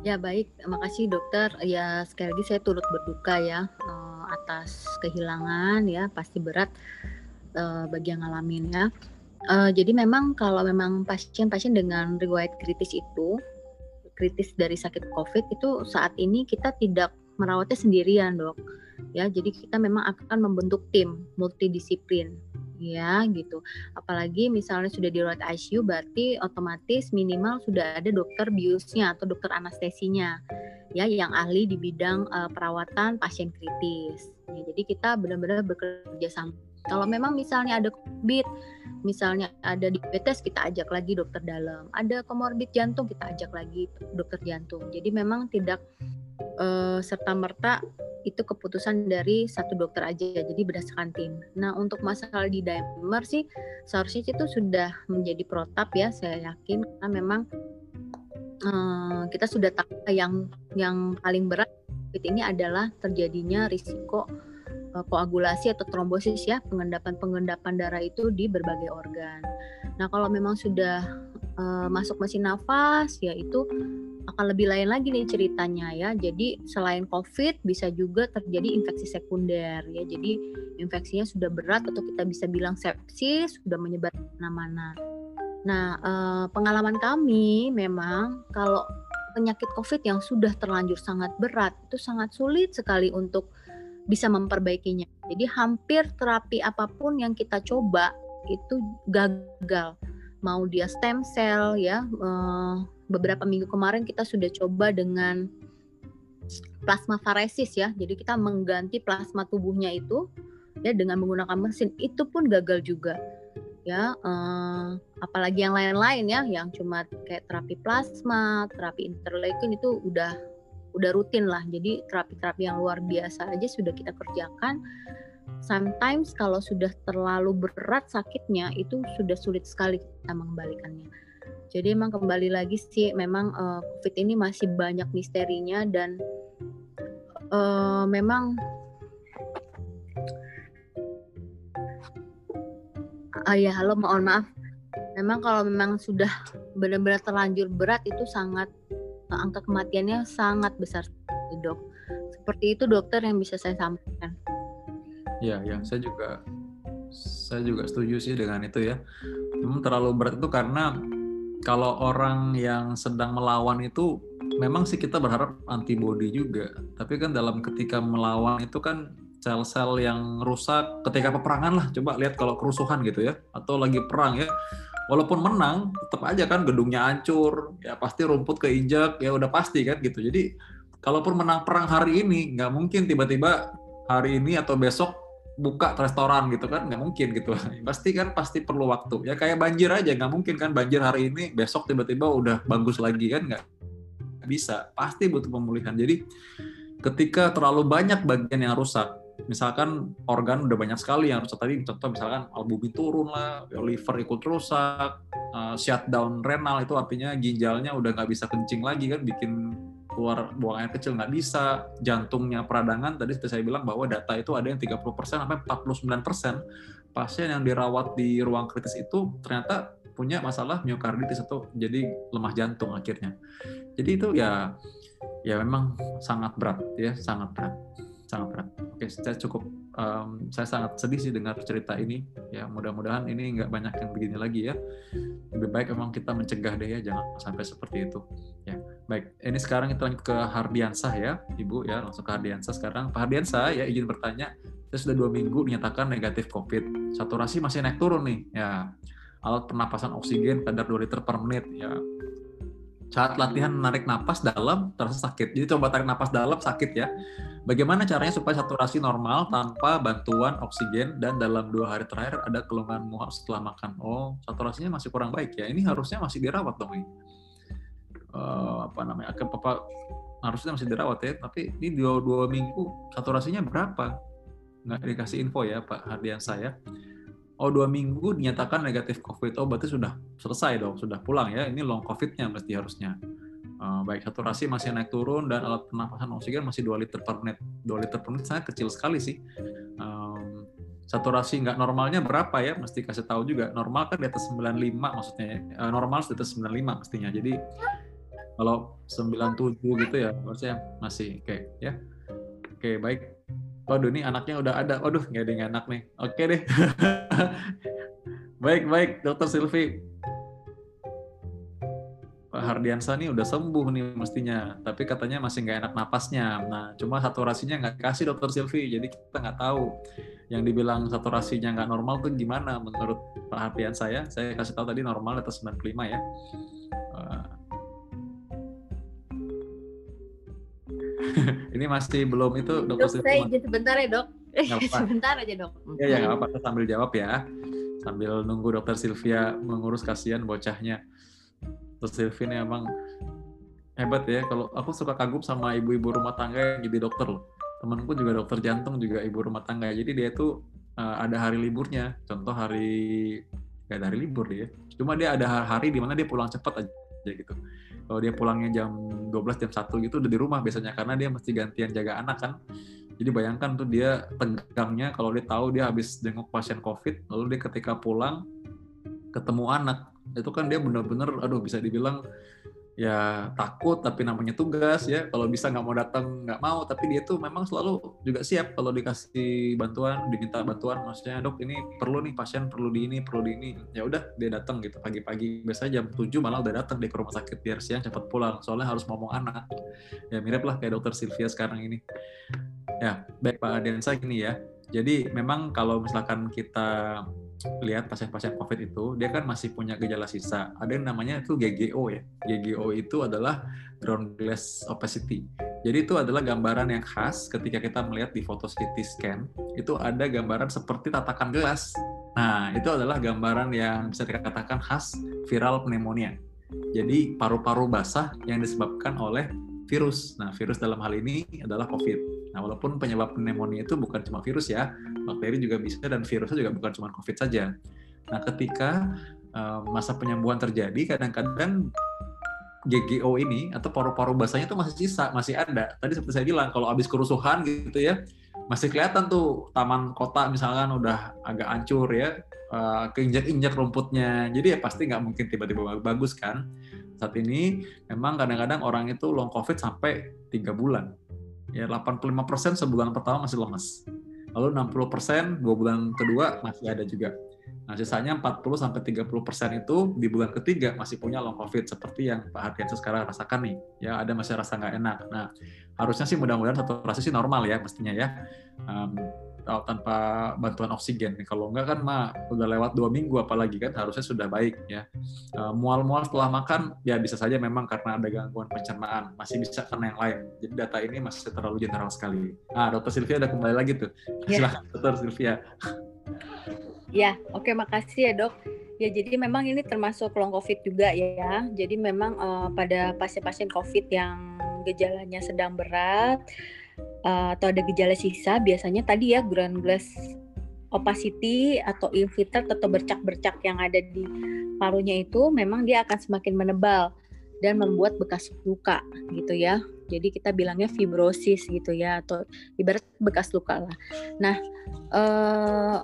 Ya baik, makasih dokter. Ya sekali lagi saya turut berduka ya uh, atas kehilangan ya pasti berat uh, bagi yang ngalamin ya. Uh, jadi memang kalau memang pasien-pasien dengan riwayat kritis itu kritis dari sakit COVID itu saat ini kita tidak merawatnya sendirian dok. Ya jadi kita memang akan membentuk tim multidisiplin. Ya gitu. Apalagi misalnya sudah dirawat ICU berarti otomatis minimal sudah ada dokter biusnya atau dokter anestesinya ya yang ahli di bidang uh, perawatan pasien kritis. Ya, jadi kita benar-benar bekerja sama kalau memang misalnya ada COVID misalnya ada diabetes kita ajak lagi dokter dalam. Ada komorbid jantung kita ajak lagi dokter jantung. Jadi memang tidak uh, eh, serta merta itu keputusan dari satu dokter aja jadi berdasarkan tim. Nah untuk masalah di dimer sih seharusnya itu sudah menjadi protap ya saya yakin. Karena memang uh, kita sudah tahu yang yang paling berat ini adalah terjadinya risiko koagulasi atau trombosis ya pengendapan-pengendapan darah itu di berbagai organ. Nah kalau memang sudah uh, masuk mesin nafas ya itu akan lebih lain lagi nih ceritanya ya. Jadi selain COVID bisa juga terjadi infeksi sekunder ya. Jadi infeksinya sudah berat atau kita bisa bilang sepsis sudah menyebar ke mana-mana. Nah eh, pengalaman kami memang kalau penyakit COVID yang sudah terlanjur sangat berat itu sangat sulit sekali untuk bisa memperbaikinya. Jadi hampir terapi apa pun yang kita coba itu gagal. Mau dia stem cell ya, eh, beberapa minggu kemarin kita sudah coba dengan plasma faresis ya. Jadi kita mengganti plasma tubuhnya itu ya dengan menggunakan mesin itu pun gagal juga ya eh, apalagi yang lain-lain ya yang cuma kayak terapi plasma terapi interleukin itu udah udah rutin lah. Jadi terapi-terapi yang luar biasa aja sudah kita kerjakan. Sometimes kalau sudah terlalu berat sakitnya itu sudah sulit sekali kita mengembalikannya. Jadi emang kembali lagi sih memang uh, covid ini masih banyak misterinya dan uh, memang uh, ya halo mohon maaf. Memang kalau memang sudah benar-benar terlanjur berat itu sangat angka kematiannya sangat besar dok. Seperti itu dokter yang bisa saya sampaikan. Ya, ya, saya juga saya juga setuju sih dengan itu ya. Memang terlalu berat itu karena kalau orang yang sedang melawan itu memang sih kita berharap antibody juga. Tapi kan dalam ketika melawan itu kan sel-sel yang rusak ketika peperangan lah. Coba lihat kalau kerusuhan gitu ya atau lagi perang ya walaupun menang tetap aja kan gedungnya hancur ya pasti rumput keinjak ya udah pasti kan gitu. Jadi kalaupun menang perang hari ini nggak mungkin tiba-tiba hari ini atau besok buka restoran gitu kan nggak mungkin gitu. Pasti kan pasti perlu waktu. Ya kayak banjir aja nggak mungkin kan banjir hari ini besok tiba-tiba udah bagus lagi kan nggak bisa. Pasti butuh pemulihan. Jadi ketika terlalu banyak bagian yang rusak misalkan organ udah banyak sekali yang rusak tadi contoh misalkan albumin turun lah liver ikut rusak uh, shutdown renal itu artinya ginjalnya udah nggak bisa kencing lagi kan bikin keluar buang air kecil nggak bisa. Jantungnya peradangan tadi seperti saya bilang bahwa data itu ada yang 30% sampai 49% pasien yang dirawat di ruang kritis itu ternyata punya masalah miokarditis atau jadi lemah jantung akhirnya. Jadi itu ya ya memang sangat berat ya sangat berat sangat berat. Oke, saya cukup um, saya sangat sedih sih dengar cerita ini. Ya, mudah-mudahan ini nggak banyak yang begini lagi ya. Lebih baik memang kita mencegah deh ya, jangan sampai seperti itu. Ya, baik. Ini sekarang kita lanjut ke Hardiansah ya, Ibu ya, langsung ke Hardiansah sekarang. Pak Hardiansah ya izin bertanya, saya sudah dua minggu dinyatakan negatif COVID. Saturasi masih naik turun nih. Ya, alat pernapasan oksigen kadar 2 liter per menit ya saat latihan menarik napas dalam terasa sakit. Jadi coba tarik napas dalam sakit ya Bagaimana caranya supaya saturasi normal tanpa bantuan oksigen dan dalam dua hari terakhir ada keluhan mual setelah makan? Oh, saturasinya masih kurang baik ya. Ini harusnya masih dirawat dong ini. Uh, apa namanya? Akan papa harusnya masih dirawat ya. Tapi ini dua dua minggu saturasinya berapa? Nggak dikasih info ya Pak Hardian saya. Oh dua minggu dinyatakan negatif COVID. Oh berarti sudah selesai dong, sudah pulang ya. Ini long COVID-nya mesti harusnya. Uh, baik saturasi masih naik turun dan alat pernapasan oksigen masih 2 liter per menit. 2 liter per menit sangat kecil sekali sih. Um, saturasi nggak normalnya berapa ya? Mesti kasih tahu juga. Normal kan di atas 95 maksudnya. Uh, normal di atas 95 mestinya. Jadi kalau 97 gitu ya, maksudnya masih kayak ya. Oke, baik. Waduh, ini anaknya udah ada. Waduh, nggak ada yang anak nih. Oke deh. baik, baik, Dokter Silvi. Pak Hardiansa nih udah sembuh nih mestinya, tapi katanya masih nggak enak napasnya. Nah, cuma saturasinya nggak kasih dokter Silvi, jadi kita nggak tahu. Yang dibilang saturasinya nggak normal tuh gimana menurut Pak Hardiansa ya? Saya kasih tahu tadi normal atas 95 ya. ini masih belum itu dokter Silvi. Saya izin sebentar ya dok. sebentar aja dok. Iya ya nggak apa-apa sambil jawab ya. Sambil nunggu dokter Sylvia mengurus kasihan bocahnya. Terus Sylvie emang hebat ya. Kalau aku suka kagum sama ibu-ibu rumah tangga yang jadi dokter loh. Temanku juga dokter jantung juga ibu rumah tangga. Jadi dia tuh uh, ada hari liburnya. Contoh hari gak ada hari libur dia. Cuma dia ada hari di mana dia pulang cepat aja gitu. Kalau dia pulangnya jam 12 jam 1 gitu udah di rumah biasanya karena dia mesti gantian jaga anak kan. Jadi bayangkan tuh dia tegangnya kalau dia tahu dia habis jenguk pasien COVID, lalu dia ketika pulang ketemu anak itu kan dia benar-benar aduh bisa dibilang ya takut tapi namanya tugas ya. Kalau bisa nggak mau datang nggak mau. Tapi dia tuh memang selalu juga siap kalau dikasih bantuan diminta bantuan. Maksudnya dok ini perlu nih pasien perlu di ini perlu di ini. Ya udah dia datang gitu. Pagi-pagi biasanya jam 7 malah udah datang di ke rumah sakit biar siang cepat pulang. Soalnya harus ngomong anak. Ya mirip lah kayak dokter Sylvia sekarang ini. Ya baik Pak Adensa gini ya. Jadi memang kalau misalkan kita lihat pasien-pasien COVID itu, dia kan masih punya gejala sisa. Ada yang namanya itu GGO ya. GGO itu adalah ground glass opacity. Jadi itu adalah gambaran yang khas ketika kita melihat di foto CT scan, itu ada gambaran seperti tatakan gelas. Nah, itu adalah gambaran yang bisa dikatakan khas viral pneumonia. Jadi paru-paru basah yang disebabkan oleh virus. Nah, virus dalam hal ini adalah COVID. Nah, walaupun penyebab pneumonia itu bukan cuma virus ya, bakteri juga bisa dan virusnya juga bukan cuma COVID saja. Nah, ketika uh, masa penyembuhan terjadi, kadang-kadang GGO ini atau paru-paru basahnya itu masih sisa, masih ada. Tadi seperti saya bilang, kalau habis kerusuhan gitu ya, masih kelihatan tuh taman kota misalkan udah agak hancur ya, uh, keinjak-injak rumputnya. Jadi ya pasti nggak mungkin tiba-tiba bagus kan. Saat ini memang kadang-kadang orang itu long COVID sampai tiga bulan ya 85% sebulan pertama masih lemes. Lalu 60% dua bulan kedua masih ada juga. Nah, sisanya 40 sampai 30% itu di bulan ketiga masih punya long covid seperti yang Pak Hardiansyah sekarang rasakan nih. Ya, ada masih rasa nggak enak. Nah, harusnya sih mudah-mudahan satu rasa sih normal ya mestinya ya. Um, tanpa bantuan oksigen. Kalau enggak kan mah udah lewat dua minggu apalagi kan harusnya sudah baik ya. Eh, mual-mual setelah makan ya bisa saja memang karena ada gangguan pencernaan, masih bisa karena yang lain. Jadi data ini masih terlalu general sekali. Ah, Dokter Sylvia udah kembali lagi tuh. Ya. Silakan Dokter Sylvia. Ya, oke makasih ya dok. Ya jadi memang ini termasuk long COVID juga ya. Jadi memang uh, pada pasien-pasien COVID yang gejalanya sedang berat, uh, atau ada gejala sisa biasanya tadi ya ground glass opacity atau infiltrate atau bercak-bercak yang ada di parunya itu memang dia akan semakin menebal dan membuat bekas luka gitu ya. Jadi kita bilangnya fibrosis gitu ya atau ibarat bekas luka lah. Nah, eh,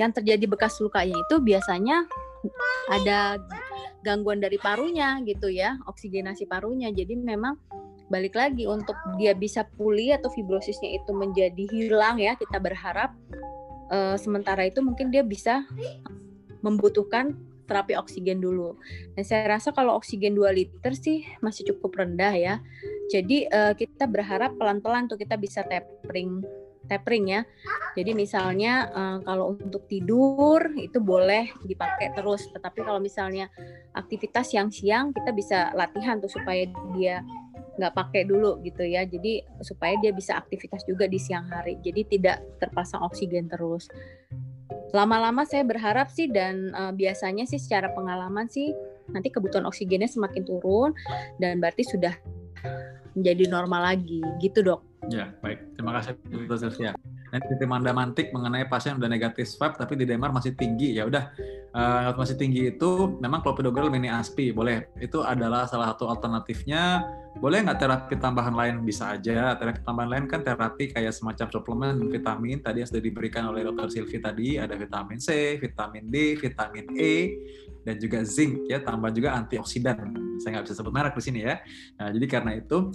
yang terjadi bekas lukanya itu biasanya ada gangguan dari parunya gitu ya, oksigenasi parunya. Jadi memang balik lagi untuk dia bisa pulih atau fibrosisnya itu menjadi hilang ya kita berharap uh, sementara itu mungkin dia bisa membutuhkan terapi oksigen dulu. Dan saya rasa kalau oksigen 2 liter sih masih cukup rendah ya. Jadi uh, kita berharap pelan-pelan tuh kita bisa tapering tapering ya. Jadi misalnya uh, kalau untuk tidur itu boleh dipakai terus, tetapi kalau misalnya aktivitas siang-siang kita bisa latihan tuh supaya dia nggak pakai dulu gitu ya. Jadi supaya dia bisa aktivitas juga di siang hari. Jadi tidak terpasang oksigen terus. Lama-lama saya berharap sih dan uh, biasanya sih secara pengalaman sih nanti kebutuhan oksigennya semakin turun dan berarti sudah menjadi normal lagi. Gitu dok. Ya baik. Terima kasih Bu Sylvia nanti tim Anda mantik mengenai pasien yang udah negatif swab tapi di DMR masih tinggi. Ya udah uh, masih tinggi itu memang clopidogrel mini aspi boleh. Itu adalah salah satu alternatifnya. Boleh nggak terapi tambahan lain? Bisa aja. Terapi tambahan lain kan terapi kayak semacam suplemen vitamin. Tadi yang sudah diberikan oleh dokter Silvi tadi ada vitamin C vitamin D vitamin E dan juga zinc ya. Tambah juga antioksidan. Saya nggak bisa sebut merek di sini ya. Nah jadi karena itu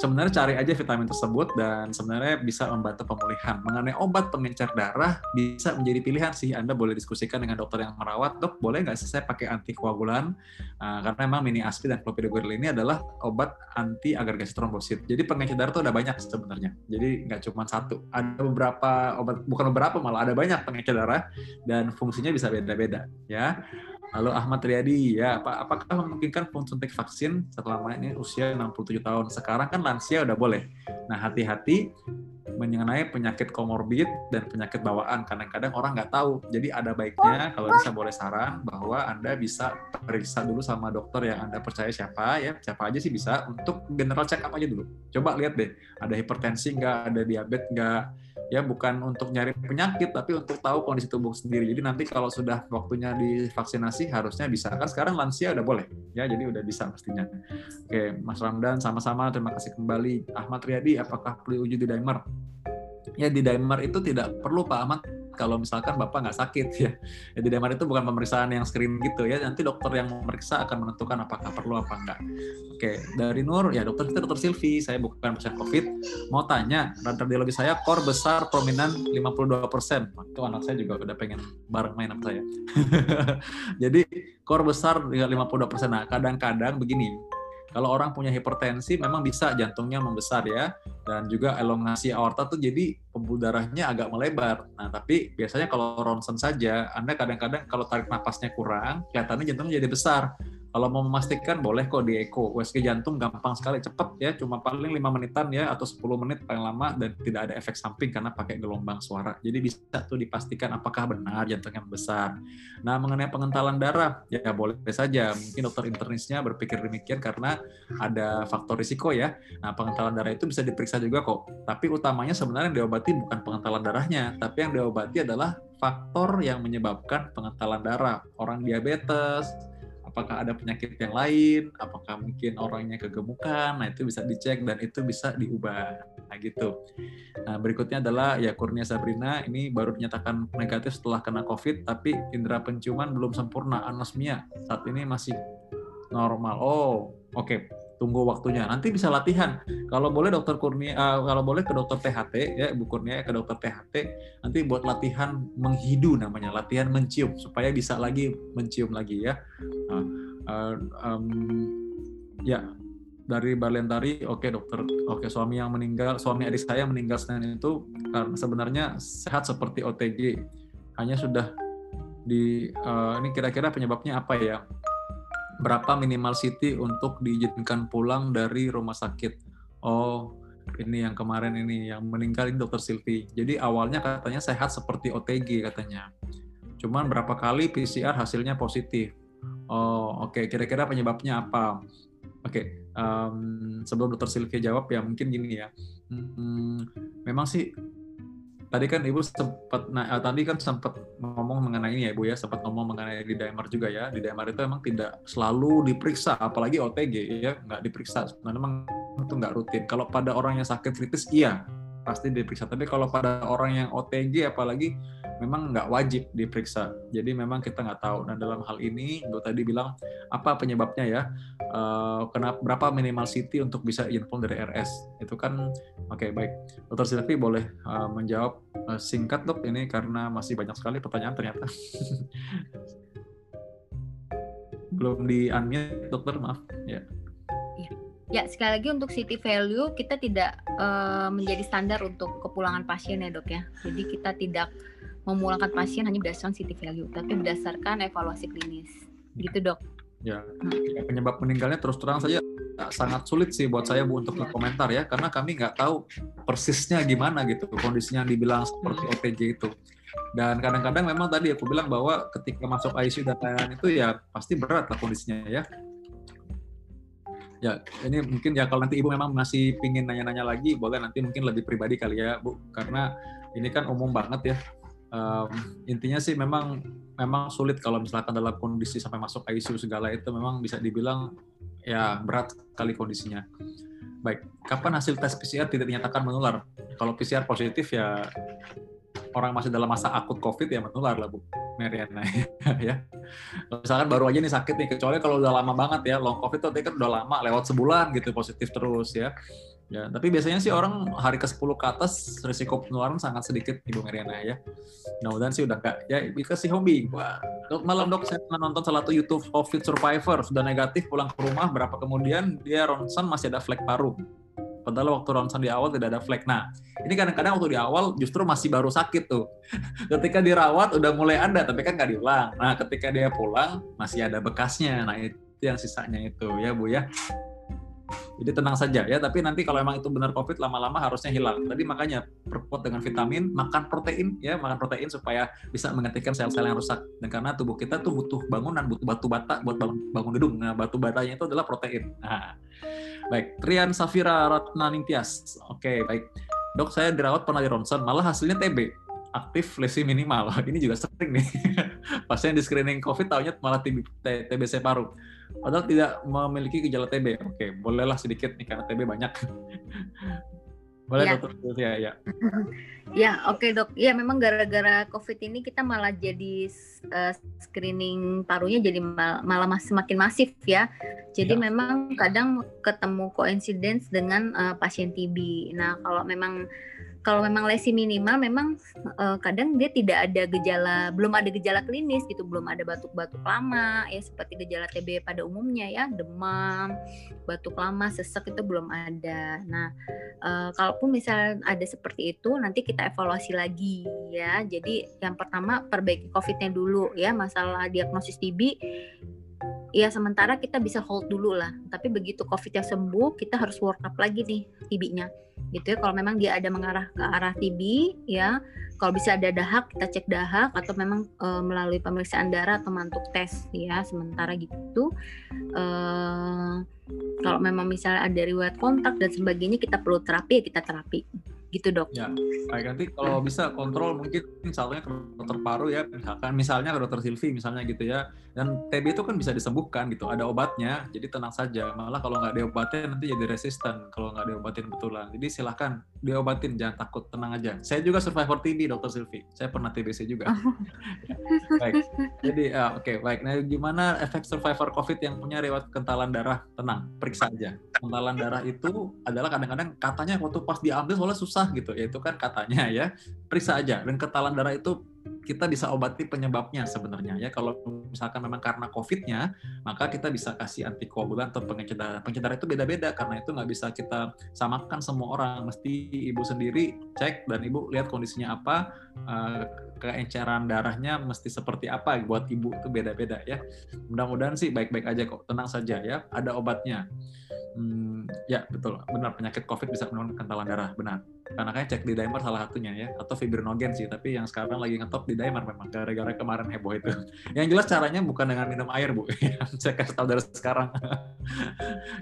sebenarnya cari aja vitamin tersebut dan sebenarnya bisa membantu pemulihan. Mengenai obat pengencer darah bisa menjadi pilihan sih. Anda boleh diskusikan dengan dokter yang merawat, dok boleh nggak sih saya pakai antikoagulan? Uh, karena memang mini aspirin dan clopidogrel ini adalah obat anti agregasi trombosit. Jadi pengencer darah itu ada banyak sebenarnya. Jadi nggak cuma satu. Ada beberapa obat, bukan beberapa malah ada banyak pengencer darah dan fungsinya bisa beda-beda ya. Halo Ahmad Riyadi, ya apa, apakah memungkinkan suntik vaksin setelah ini usia 67 tahun? Sekarang kan lansia udah boleh. Nah hati-hati mengenai penyakit komorbid dan penyakit bawaan. Kadang-kadang orang nggak tahu. Jadi ada baiknya kalau bisa boleh saran bahwa Anda bisa periksa dulu sama dokter yang Anda percaya siapa ya, siapa aja sih bisa untuk general check up aja dulu. Coba lihat deh, ada hipertensi nggak, ada diabetes nggak, ya bukan untuk nyari penyakit tapi untuk tahu kondisi tubuh sendiri. Jadi nanti kalau sudah waktunya divaksinasi harusnya bisa. Kan sekarang lansia udah boleh ya, jadi udah bisa pastinya. Oke, Mas Ramdan sama-sama terima kasih kembali. Ahmad Riyadi apakah perlu uji di dimer? Ya di dimer itu tidak perlu Pak Ahmad kalau misalkan bapak nggak sakit ya. Jadi DMR itu bukan pemeriksaan yang screen gitu ya. Nanti dokter yang memeriksa akan menentukan apakah perlu apa enggak. Oke, dari Nur ya dokter kita dokter Silvi, saya bukan pasien COVID. Mau tanya, radiologi saya kor besar prominan 52 persen. Itu anak saya juga udah pengen bareng main sama saya. Jadi kor besar 52 persen. Nah kadang-kadang begini, kalau orang punya hipertensi memang bisa jantungnya membesar ya dan juga elongasi aorta tuh jadi pembuluh darahnya agak melebar. Nah, tapi biasanya kalau ronsen saja Anda kadang-kadang kalau tarik napasnya kurang, kelihatannya jantungnya jadi besar. Kalau mau memastikan boleh kok di echo. USG jantung gampang sekali, cepet ya, cuma paling 5 menitan ya atau 10 menit paling lama dan tidak ada efek samping karena pakai gelombang suara. Jadi bisa tuh dipastikan apakah benar jantungnya besar. Nah, mengenai pengentalan darah, ya boleh saja. Mungkin dokter internisnya berpikir demikian karena ada faktor risiko ya. Nah, pengentalan darah itu bisa diperiksa juga kok. Tapi utamanya sebenarnya yang diobati bukan pengentalan darahnya, tapi yang diobati adalah faktor yang menyebabkan pengentalan darah. Orang diabetes, apakah ada penyakit yang lain, apakah mungkin orangnya kegemukan, nah itu bisa dicek dan itu bisa diubah. Nah gitu. Nah berikutnya adalah ya Kurnia Sabrina, ini baru dinyatakan negatif setelah kena COVID, tapi indera penciuman belum sempurna, anosmia. Saat ini masih normal. Oh, oke. Okay tunggu waktunya. Nanti bisa latihan. Kalau boleh dokter Kurnia, uh, kalau boleh ke dokter THT ya Bu Kurnia ke dokter THT nanti buat latihan menghidu namanya, latihan mencium supaya bisa lagi mencium lagi ya. Uh, uh, um, ya dari Balentari, oke okay, dokter, oke okay, suami yang meninggal, suami adik saya meninggal Senin itu karena sebenarnya sehat seperti OTG, hanya sudah di uh, ini kira-kira penyebabnya apa ya? Berapa minimal city untuk diizinkan pulang dari rumah sakit. Oh, ini yang kemarin ini yang meninggal ini dokter Silvi. Jadi awalnya katanya sehat seperti OTG katanya. Cuman berapa kali PCR hasilnya positif. Oh, oke. Okay. Kira-kira penyebabnya apa? Oke. Okay. Um, sebelum dokter Silvi jawab ya mungkin gini ya. Hmm, memang sih tadi kan ibu sempat nah eh, tadi kan sempat ngomong mengenai ini ya ibu ya sempat ngomong mengenai di dimer juga ya. Di dimer itu emang tidak selalu diperiksa apalagi OTG ya nggak diperiksa. Sebenarnya memang itu nggak rutin. Kalau pada orang yang sakit kritis iya pasti diperiksa. Tapi kalau pada orang yang OTG apalagi memang nggak wajib diperiksa. Jadi memang kita nggak tahu. Nah dalam hal ini, Ibu tadi bilang apa penyebabnya ya? Uh, kenapa berapa minimal city untuk bisa pulang dari RS? Itu kan oke okay, baik. Dokter Silvi boleh uh, menjawab uh, singkat dok ini karena masih banyak sekali pertanyaan ternyata. Belum di unmute dokter maaf ya. Iya. Ya, sekali lagi untuk city value kita tidak uh, menjadi standar untuk kepulangan pasien ya dok ya. Jadi kita tidak memulangkan pasien hanya berdasarkan city value, tapi berdasarkan evaluasi klinis. Gitu dok. Ya, hmm. penyebab meninggalnya terus terang saja sangat sulit sih buat saya Bu untuk komentar ya karena kami nggak tahu persisnya gimana gitu kondisinya yang dibilang seperti hmm. OTG itu. Dan kadang-kadang memang tadi aku bilang bahwa ketika masuk ICU dan lain-lain itu ya pasti berat lah kondisinya ya. Ya, ini mungkin ya kalau nanti Ibu memang masih pingin nanya-nanya lagi, boleh nanti mungkin lebih pribadi kali ya, Bu. Karena ini kan umum banget ya. Um, intinya sih memang memang sulit kalau misalkan dalam kondisi sampai masuk ICU segala itu memang bisa dibilang ya berat sekali kondisinya. Baik, kapan hasil tes PCR tidak dinyatakan menular? Kalau PCR positif ya orang masih dalam masa akut COVID ya menular lah Bu Mariana ya. Misalkan baru aja nih sakit nih, kecuali kalau udah lama banget ya, long COVID tuh kan udah lama, lewat sebulan gitu positif terus ya. Ya, tapi biasanya sih orang hari ke-10 ke atas risiko penularan sangat sedikit Ibu Mariana ya. Mudah-mudahan sih udah enggak. Ya, dikasih hobi. Wah, dok, malam dok saya nonton salah satu YouTube COVID Survivor, sudah negatif pulang ke rumah, berapa kemudian dia ronsen masih ada flek paru. Padahal waktu ronsen di awal tidak ada flek. Nah, ini kadang-kadang waktu di awal justru masih baru sakit tuh. ketika dirawat udah mulai ada, tapi kan nggak diulang. Nah, ketika dia pulang masih ada bekasnya. Nah, itu yang sisanya itu ya Bu ya. Jadi tenang saja ya, tapi nanti kalau emang itu benar COVID lama-lama harusnya hilang. Tadi makanya perkuat dengan vitamin, makan protein ya, makan protein supaya bisa menghentikan sel-sel yang rusak. Dan karena tubuh kita tuh butuh bangunan, butuh batu bata buat bangun, bangun gedung. Nah, batu batanya itu adalah protein. Nah, baik, Trian Safira Ratna Ningtyas. Oke, baik. Dok, saya dirawat pernah di ronsen, malah hasilnya TB aktif lesi minimal. Ini juga sering nih. Pasien di screening COVID tahunya malah TBC paru. Padahal tidak memiliki gejala TB. Oke, bolehlah sedikit nih karena TB banyak. Boleh ya. dokter ya, ya. ya, oke okay, dok. Ya memang gara-gara COVID ini kita malah jadi uh, screening parunya jadi mal malah semakin masif ya. Jadi ya. memang kadang ketemu koinsiden dengan uh, pasien TB. Nah kalau memang kalau memang lesi minimal memang uh, kadang dia tidak ada gejala belum ada gejala klinis gitu belum ada batuk-batuk lama ya seperti gejala TB pada umumnya ya demam batuk lama sesek itu belum ada. Nah uh, kalaupun misal ada seperti itu nanti kita evaluasi lagi ya. Jadi yang pertama perbaiki covidnya dulu ya masalah diagnosis TB ya sementara kita bisa hold dulu lah. Tapi begitu covid yang sembuh kita harus work up lagi nih TB-nya gitu ya. Kalau memang dia ada mengarah ke arah TB ya. Kalau bisa ada dahak kita cek dahak atau memang e, melalui pemeriksaan darah atau mantuk tes ya sementara gitu. E, kalau memang misalnya ada riwayat kontak dan sebagainya kita perlu terapi ya kita terapi. Gitu dok. Ya, baik. Nanti kalau bisa kontrol mungkin misalnya ke dokter paru ya, misalkan. Misalnya ke dokter Silvi misalnya gitu ya, dan TB itu kan bisa disembuhkan gitu, ada obatnya, jadi tenang saja. Malah kalau nggak diobatin nanti jadi resisten kalau nggak diobatin betulan. Jadi silahkan diobatin, jangan takut, tenang aja. Saya juga survivor TB dokter Silvi, saya pernah TBC juga. ya, baik, jadi uh, oke okay, baik. Nah gimana efek survivor COVID yang punya riwayat kentalan darah? Tenang, periksa aja. Kentalan darah itu adalah kadang-kadang katanya waktu pas diambil soalnya susah gitu ya itu kan katanya ya periksa aja dan ketalan darah itu kita bisa obati penyebabnya sebenarnya ya. Kalau misalkan memang karena covidnya maka kita bisa kasih antikoagulan atau pengencer darah itu beda-beda karena itu nggak bisa kita samakan semua orang. Mesti ibu sendiri cek dan ibu lihat kondisinya apa uh, keenceran darahnya mesti seperti apa buat ibu itu beda-beda ya. Mudah-mudahan sih baik-baik aja kok tenang saja ya ada obatnya. Hmm, ya betul, benar penyakit COVID bisa menurunkan kentalan darah, benar. Karena kayak cek di dimer salah satunya ya, atau fibrinogen sih, tapi yang sekarang lagi ngetop di dimer memang gara-gara kemarin heboh itu. Yang jelas caranya bukan dengan minum air bu, saya kasih tahu dari sekarang.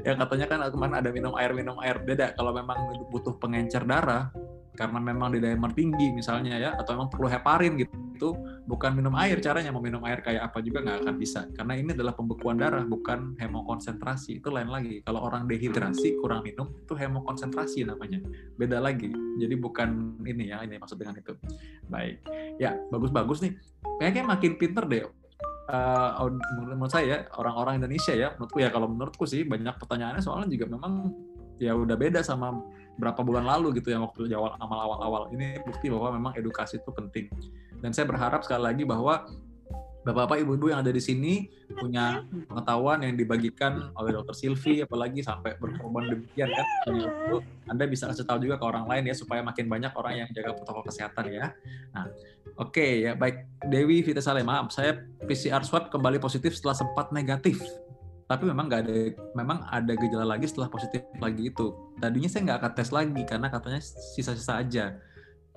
yang katanya kan kemarin ada minum air minum air beda. Kalau memang butuh pengencer darah, karena memang di dimer tinggi misalnya ya atau memang perlu heparin gitu bukan minum air caranya mau minum air kayak apa juga nggak akan bisa. Karena ini adalah pembekuan darah bukan hemokonsentrasi itu lain lagi. Kalau orang dehidrasi kurang minum itu hemokonsentrasi namanya. Beda lagi. Jadi bukan ini ya ini maksud dengan itu. Baik. Ya bagus-bagus nih. Kayaknya makin pinter deh uh, menurut saya orang-orang Indonesia ya menurutku ya. Kalau menurutku sih banyak pertanyaannya soalnya juga memang ya udah beda sama berapa bulan lalu gitu yang waktu awal amal awal-awal ini bukti bahwa memang edukasi itu penting dan saya berharap sekali lagi bahwa Bapak-bapak, ibu-ibu yang ada di sini punya pengetahuan yang dibagikan oleh Dokter Silvi, apalagi sampai berkorban demikian kan. Itu Anda bisa kasih tahu juga ke orang lain ya supaya makin banyak orang yang jaga protokol kesehatan ya. Nah, oke okay, ya baik Dewi Vita Saleh, maaf saya PCR swab kembali positif setelah sempat negatif tapi memang nggak ada memang ada gejala lagi setelah positif lagi itu tadinya saya nggak akan tes lagi karena katanya sisa-sisa aja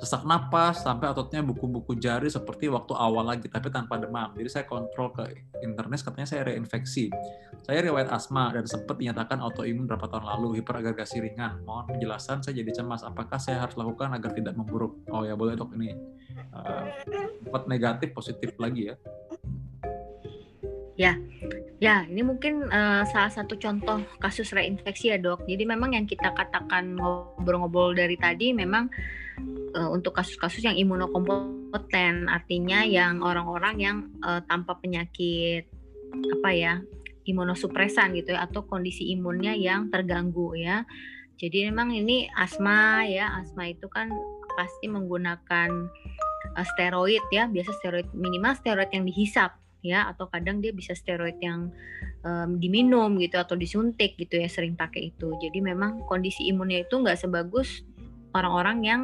sesak napas sampai ototnya buku-buku jari seperti waktu awal lagi tapi tanpa demam. Jadi saya kontrol ke internet katanya saya reinfeksi. Saya riwayat asma dan sempat dinyatakan autoimun berapa tahun lalu, hiperagregasi ringan. Mohon penjelasan saya jadi cemas apakah saya harus lakukan agar tidak memburuk. Oh ya boleh dok ini uh, negatif positif lagi ya. Ya, ya ini mungkin uh, salah satu contoh kasus reinfeksi ya dok. Jadi memang yang kita katakan ngobrol-ngobrol dari tadi memang uh, untuk kasus-kasus yang imunokompeten, artinya yang orang-orang yang uh, tanpa penyakit apa ya imunosupresan gitu ya atau kondisi imunnya yang terganggu ya. Jadi memang ini asma ya, asma itu kan pasti menggunakan uh, steroid ya, biasa steroid minimal steroid yang dihisap ya atau kadang dia bisa steroid yang um, diminum gitu atau disuntik gitu ya sering pakai itu. Jadi memang kondisi imunnya itu nggak sebagus orang-orang yang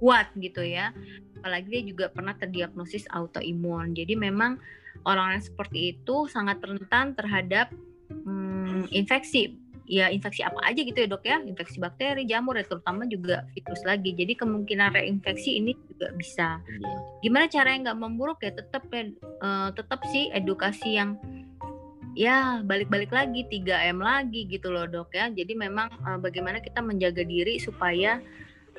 kuat gitu ya. Apalagi dia juga pernah terdiagnosis autoimun. Jadi memang orang-orang seperti itu sangat rentan terhadap hmm, infeksi ya infeksi apa aja gitu ya dok ya infeksi bakteri jamur ya terutama juga virus lagi jadi kemungkinan reinfeksi ini juga bisa iya. gimana cara yang nggak memburuk ya tetap ya uh, tetap sih edukasi yang ya balik-balik lagi 3M lagi gitu loh dok ya jadi memang uh, bagaimana kita menjaga diri supaya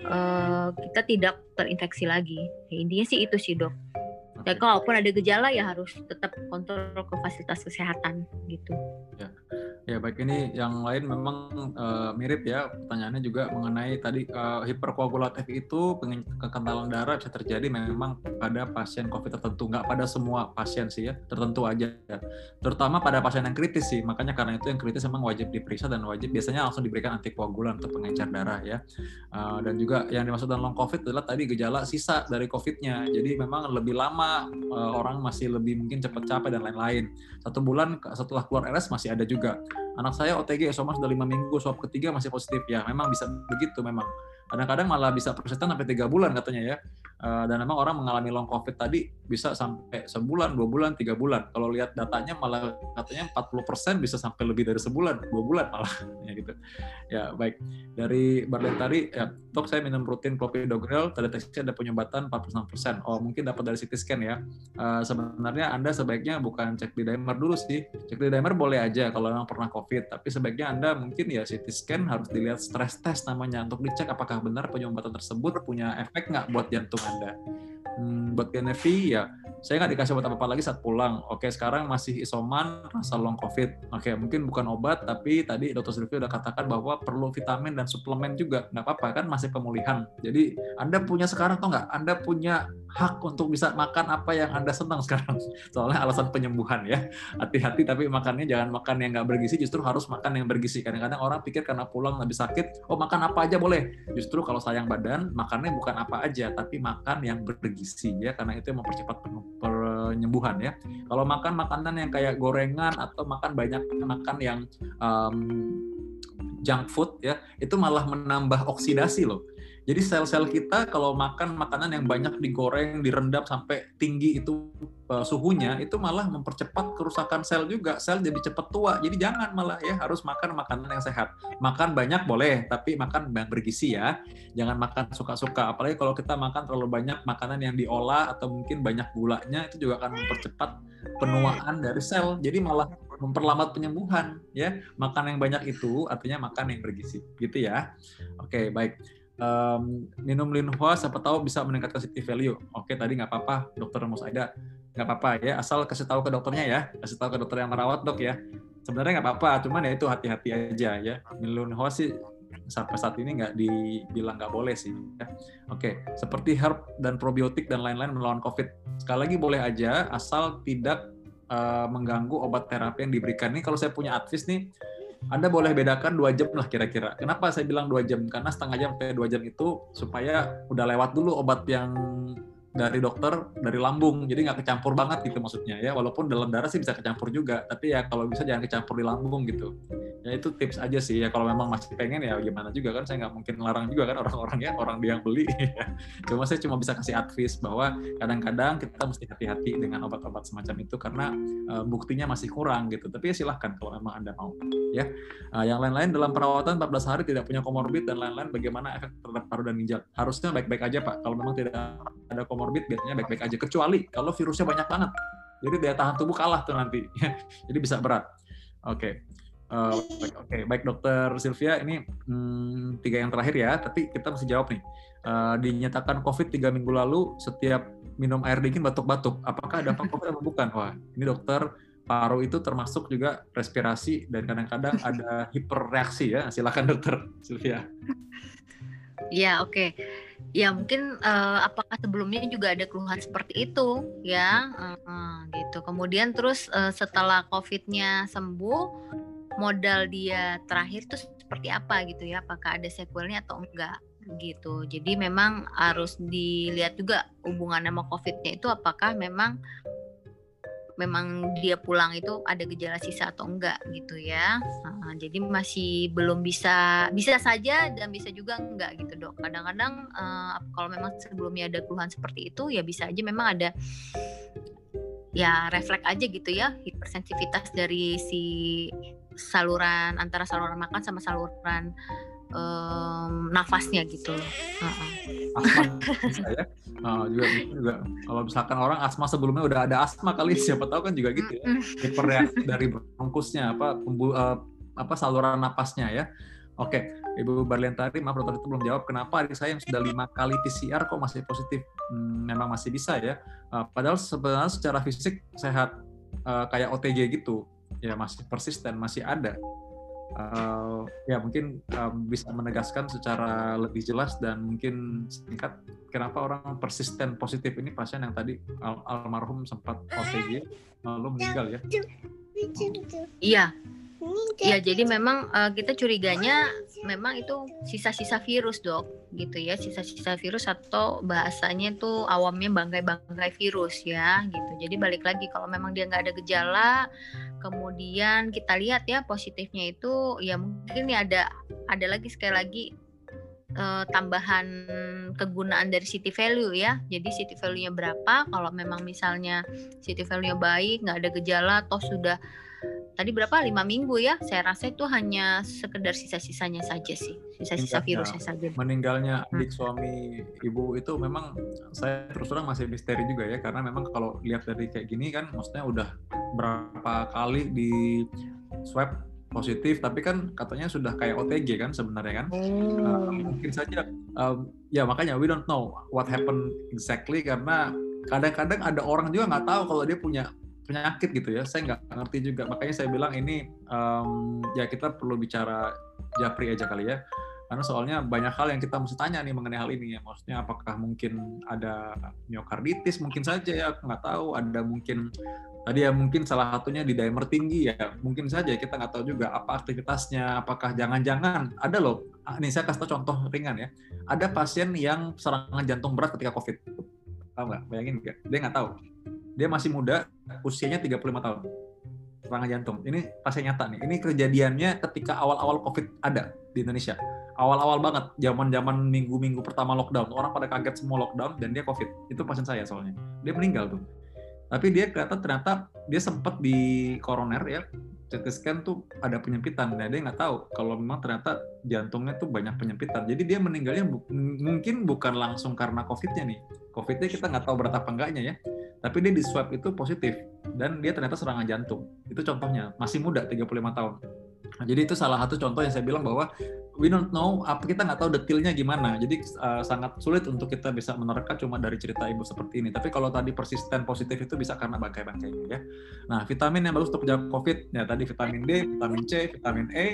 uh, kita tidak terinfeksi lagi. Ya, intinya sih itu sih dok. Ya kalaupun ada gejala ya harus tetap kontrol ke fasilitas kesehatan gitu. Ya. Ya baik ini yang lain memang uh, mirip ya pertanyaannya juga mengenai tadi uh, hiperkoagulatif itu kekentalan darah bisa terjadi memang pada pasien COVID tertentu nggak pada semua pasien sih ya tertentu aja ya. terutama pada pasien yang kritis sih makanya karena itu yang kritis memang wajib diperiksa dan wajib biasanya langsung diberikan antikoagulan untuk pengencer darah ya uh, dan juga yang dimaksud dalam long COVID adalah tadi gejala sisa dari COVID-nya jadi memang lebih lama uh, orang masih lebih mungkin cepat capek dan lain-lain satu bulan setelah keluar RS masih ada juga. Anak saya OTG Esoma sudah lima minggu swab ketiga masih positif. Ya memang bisa begitu memang. Kadang-kadang malah bisa persisten sampai tiga bulan katanya ya. Uh, dan memang orang mengalami long covid tadi bisa sampai sebulan dua bulan tiga bulan. Kalau lihat datanya malah katanya 40% bisa sampai lebih dari sebulan dua bulan malah. Ya gitu. Ya baik. Dari Barlen tadi ya dok saya minum rutin clopidogrel terdeteksi ada penyumbatan 46% oh mungkin dapat dari CT scan ya. Uh, sebenarnya anda sebaiknya bukan cek di dimer dulu sih cek di dimer boleh aja kalau memang pernah covid tapi sebaiknya anda mungkin ya CT scan harus dilihat stress test namanya untuk dicek apakah benar penyumbatan tersebut punya efek nggak buat jantung Anda. Hmm, buat PNV ya saya nggak dikasih obat apa-apa lagi saat pulang. Oke, sekarang masih isoman, rasa long COVID. Oke, mungkin bukan obat, tapi tadi dokter Sylvia udah katakan bahwa perlu vitamin dan suplemen juga. Nggak apa-apa, kan masih pemulihan. Jadi, Anda punya sekarang atau nggak? Anda punya hak untuk bisa makan apa yang Anda senang sekarang. Soalnya alasan penyembuhan ya. Hati-hati, tapi makannya jangan makan yang nggak bergizi, justru harus makan yang bergizi. Kadang-kadang orang pikir karena pulang lebih sakit, oh makan apa aja boleh. Justru kalau sayang badan, makannya bukan apa aja, tapi makan yang bergizi ya, karena itu yang mempercepat penuh penyembuhan ya. Kalau makan makanan yang kayak gorengan atau makan banyak makan yang um, junk food ya, itu malah menambah oksidasi loh. Jadi sel-sel kita kalau makan makanan yang banyak digoreng, direndam sampai tinggi itu uh, suhunya, itu malah mempercepat kerusakan sel juga. Sel jadi cepat tua. Jadi jangan malah ya harus makan makanan yang sehat. Makan banyak boleh, tapi makan yang bergizi ya. Jangan makan suka-suka. Apalagi kalau kita makan terlalu banyak makanan yang diolah atau mungkin banyak gulanya, itu juga akan mempercepat penuaan dari sel. Jadi malah memperlambat penyembuhan ya. Makan yang banyak itu artinya makan yang bergizi. Gitu ya. Oke, baik um, minum linhua siapa tahu bisa meningkatkan city value. Oke, tadi nggak apa-apa, dokter Mus Aida. Nggak apa-apa ya, asal kasih tahu ke dokternya ya, kasih tahu ke dokter yang merawat dok ya. Sebenarnya nggak apa-apa, cuman ya itu hati-hati aja ya. Minum linhua sih sampai saat ini nggak dibilang nggak boleh sih. Ya. Oke, seperti herb dan probiotik dan lain-lain melawan COVID. Sekali lagi boleh aja, asal tidak uh, mengganggu obat terapi yang diberikan. Ini kalau saya punya advis nih, anda boleh bedakan dua jam lah kira-kira. Kenapa saya bilang dua jam? Karena setengah jam sampai dua jam itu supaya udah lewat dulu obat yang dari dokter dari lambung, jadi nggak kecampur banget gitu maksudnya ya. Walaupun dalam darah sih bisa kecampur juga, tapi ya kalau bisa jangan kecampur di lambung gitu. Ya itu tips aja sih ya. Kalau memang masih pengen ya gimana juga kan, saya nggak mungkin larang juga kan orang-orang ya, orang dia yang beli. cuma saya cuma bisa kasih advice bahwa kadang-kadang kita mesti hati-hati dengan obat-obat semacam itu karena uh, buktinya masih kurang gitu. Tapi ya silahkan kalau memang anda mau ya. Uh, yang lain-lain dalam perawatan 14 hari tidak punya komorbid dan lain-lain, bagaimana efek terhadap paru dan ginjal? Harusnya baik-baik aja pak. Kalau memang tidak ada komorbid biasanya baik-baik aja. Kecuali kalau virusnya banyak banget. Jadi daya tahan tubuh kalah tuh nanti. Jadi bisa berat. Oke. Okay. Uh, Oke, okay. baik dokter Sylvia, ini hmm, tiga yang terakhir ya, tapi kita mesti jawab nih. Uh, dinyatakan COVID tiga minggu lalu, setiap minum air dingin batuk-batuk. Apakah ada COVID atau bukan? Wah, ini dokter paru itu termasuk juga respirasi dan kadang-kadang ada hiperreaksi ya. Silakan dokter Sylvia. Ya, oke. Okay. Ya, mungkin uh, apakah sebelumnya juga ada keluhan seperti itu ya, uh, uh, gitu. Kemudian terus uh, setelah COVID-nya sembuh, modal dia terakhir tuh seperti apa gitu ya? Apakah ada sequelnya atau enggak gitu. Jadi memang harus dilihat juga hubungan sama COVID-nya itu apakah memang memang dia pulang itu ada gejala sisa atau enggak gitu ya. Uh, jadi masih belum bisa bisa saja dan bisa juga enggak gitu dok. Kadang-kadang uh, kalau memang sebelumnya ada keluhan seperti itu ya bisa aja memang ada ya refleks aja gitu ya hipersensitivitas dari si saluran antara saluran makan sama saluran um, nafasnya gitu loh. Uh-uh. Asma bisa ya. Uh, juga juga kalau misalkan orang asma sebelumnya udah ada asma kali siapa tahu kan juga gitu ya. Hiperreaksi dari bronkusnya apa pembu, uh, apa saluran napasnya ya. Oke, Ibu Barliantari, maaf dokter itu belum jawab kenapa adik saya yang sudah lima kali PCR kok masih positif? Hmm, memang masih bisa ya. Uh, padahal sebenarnya secara fisik sehat uh, kayak OTG gitu, ya masih persisten, masih ada uh, ya mungkin um, bisa menegaskan secara lebih jelas dan mungkin singkat kenapa orang persisten positif ini pasien yang tadi al almarhum sempat OTG lalu meninggal ya? Iya, Iya, jadi memang uh, kita curiganya memang itu sisa-sisa virus dok, gitu ya, sisa-sisa virus atau bahasanya itu awamnya bangkai-bangkai virus ya, gitu. Jadi balik lagi kalau memang dia nggak ada gejala, kemudian kita lihat ya positifnya itu ya mungkin ya ada ada lagi sekali lagi uh, tambahan kegunaan dari city value ya. Jadi city value-nya berapa? Kalau memang misalnya city value-nya baik, nggak ada gejala, toh sudah tadi berapa lima minggu ya saya rasa itu hanya sekedar sisa-sisanya saja sih sisa-sisa virusnya saja meninggalnya hmm. adik hmm. suami ibu itu memang saya terus terang masih misteri juga ya karena memang kalau lihat dari kayak gini kan maksudnya udah berapa kali di swab positif tapi kan katanya sudah kayak OTG kan sebenarnya kan hmm. uh, mungkin saja um, ya makanya we don't know what happened exactly karena kadang-kadang ada orang juga nggak tahu kalau dia punya penyakit gitu ya. Saya nggak ngerti juga. Makanya saya bilang ini um, ya kita perlu bicara japri aja kali ya. Karena soalnya banyak hal yang kita mesti tanya nih mengenai hal ini ya. Maksudnya apakah mungkin ada miokarditis mungkin saja ya? Nggak tahu. Ada mungkin tadi ya mungkin salah satunya di dimer tinggi ya. Mungkin saja kita nggak tahu juga apa aktivitasnya. Apakah jangan-jangan ada loh. Ah, ini saya kasih contoh ringan ya. Ada pasien yang serangan jantung berat ketika covid. Tahu nggak? Bayangin nggak? Dia nggak tahu dia masih muda, usianya 35 tahun. Serangan jantung. Ini pasien nyata nih. Ini kejadiannya ketika awal-awal COVID ada di Indonesia. Awal-awal banget, zaman-zaman minggu-minggu pertama lockdown. Orang pada kaget semua lockdown dan dia COVID. Itu pasien saya soalnya. Dia meninggal tuh. Tapi dia ternyata ternyata dia sempat di koroner ya, CT scan tuh ada penyempitan. Nah, dia nggak tahu kalau memang ternyata jantungnya tuh banyak penyempitan. Jadi dia meninggalnya bu mungkin bukan langsung karena COVID-nya nih. COVID-nya kita nggak tahu berat apa enggaknya ya tapi dia di swab itu positif dan dia ternyata serangan jantung. Itu contohnya, masih muda 35 tahun. Nah, jadi itu salah satu contoh yang saya bilang bahwa we don't know apa kita nggak tahu detailnya gimana. Jadi uh, sangat sulit untuk kita bisa menerka cuma dari cerita ibu seperti ini. Tapi kalau tadi persisten positif itu bisa karena bangkai-bangkainya ya. Nah, vitamin yang bagus untuk menjaga COVID ya tadi vitamin D, vitamin C, vitamin E,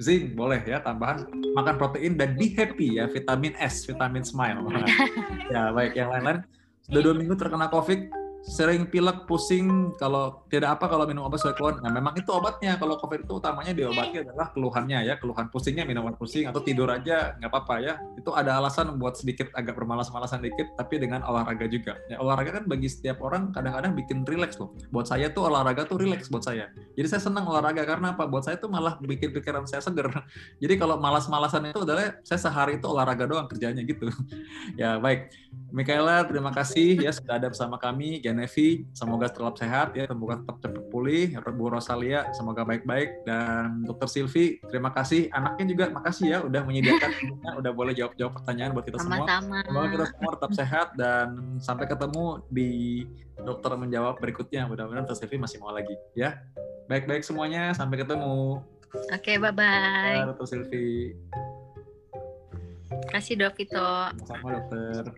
zinc boleh ya tambahan makan protein dan be happy ya vitamin S, vitamin smile. ya baik yang lain-lain sudah dua minggu terkena COVID, sering pilek, pusing, kalau tidak apa kalau minum obat sesuai keluhan. Nah, memang itu obatnya. Kalau COVID itu utamanya diobati adalah keluhannya ya, keluhan pusingnya minum obat pusing atau tidur aja nggak apa-apa ya. Itu ada alasan buat sedikit agak bermalas-malasan dikit, tapi dengan olahraga juga. Ya, olahraga kan bagi setiap orang kadang-kadang bikin rileks loh. Buat saya tuh olahraga tuh rileks buat saya. Jadi saya senang olahraga karena apa? Buat saya tuh malah bikin pikiran saya seger. Jadi kalau malas-malasan itu adalah saya sehari itu olahraga doang kerjanya gitu. ya baik. Mikaela, terima kasih ya sudah ada bersama kami. Genevi, semoga tetap sehat ya, semoga tetap cepat pulih. Bu Rosalia, semoga baik-baik. Dan Dokter Silvi, terima kasih. Anaknya juga makasih ya udah menyediakan, udah boleh jawab-jawab pertanyaan buat kita semua. Sama-sama. Semoga kita semua tetap sehat dan sampai ketemu di dokter menjawab berikutnya. Mudah-mudahan Dokter Silvi masih mau lagi ya. Baik-baik semuanya, sampai ketemu. Oke, bye-bye. Dokter Silvi. Kasih dok Vito. Sama dokter.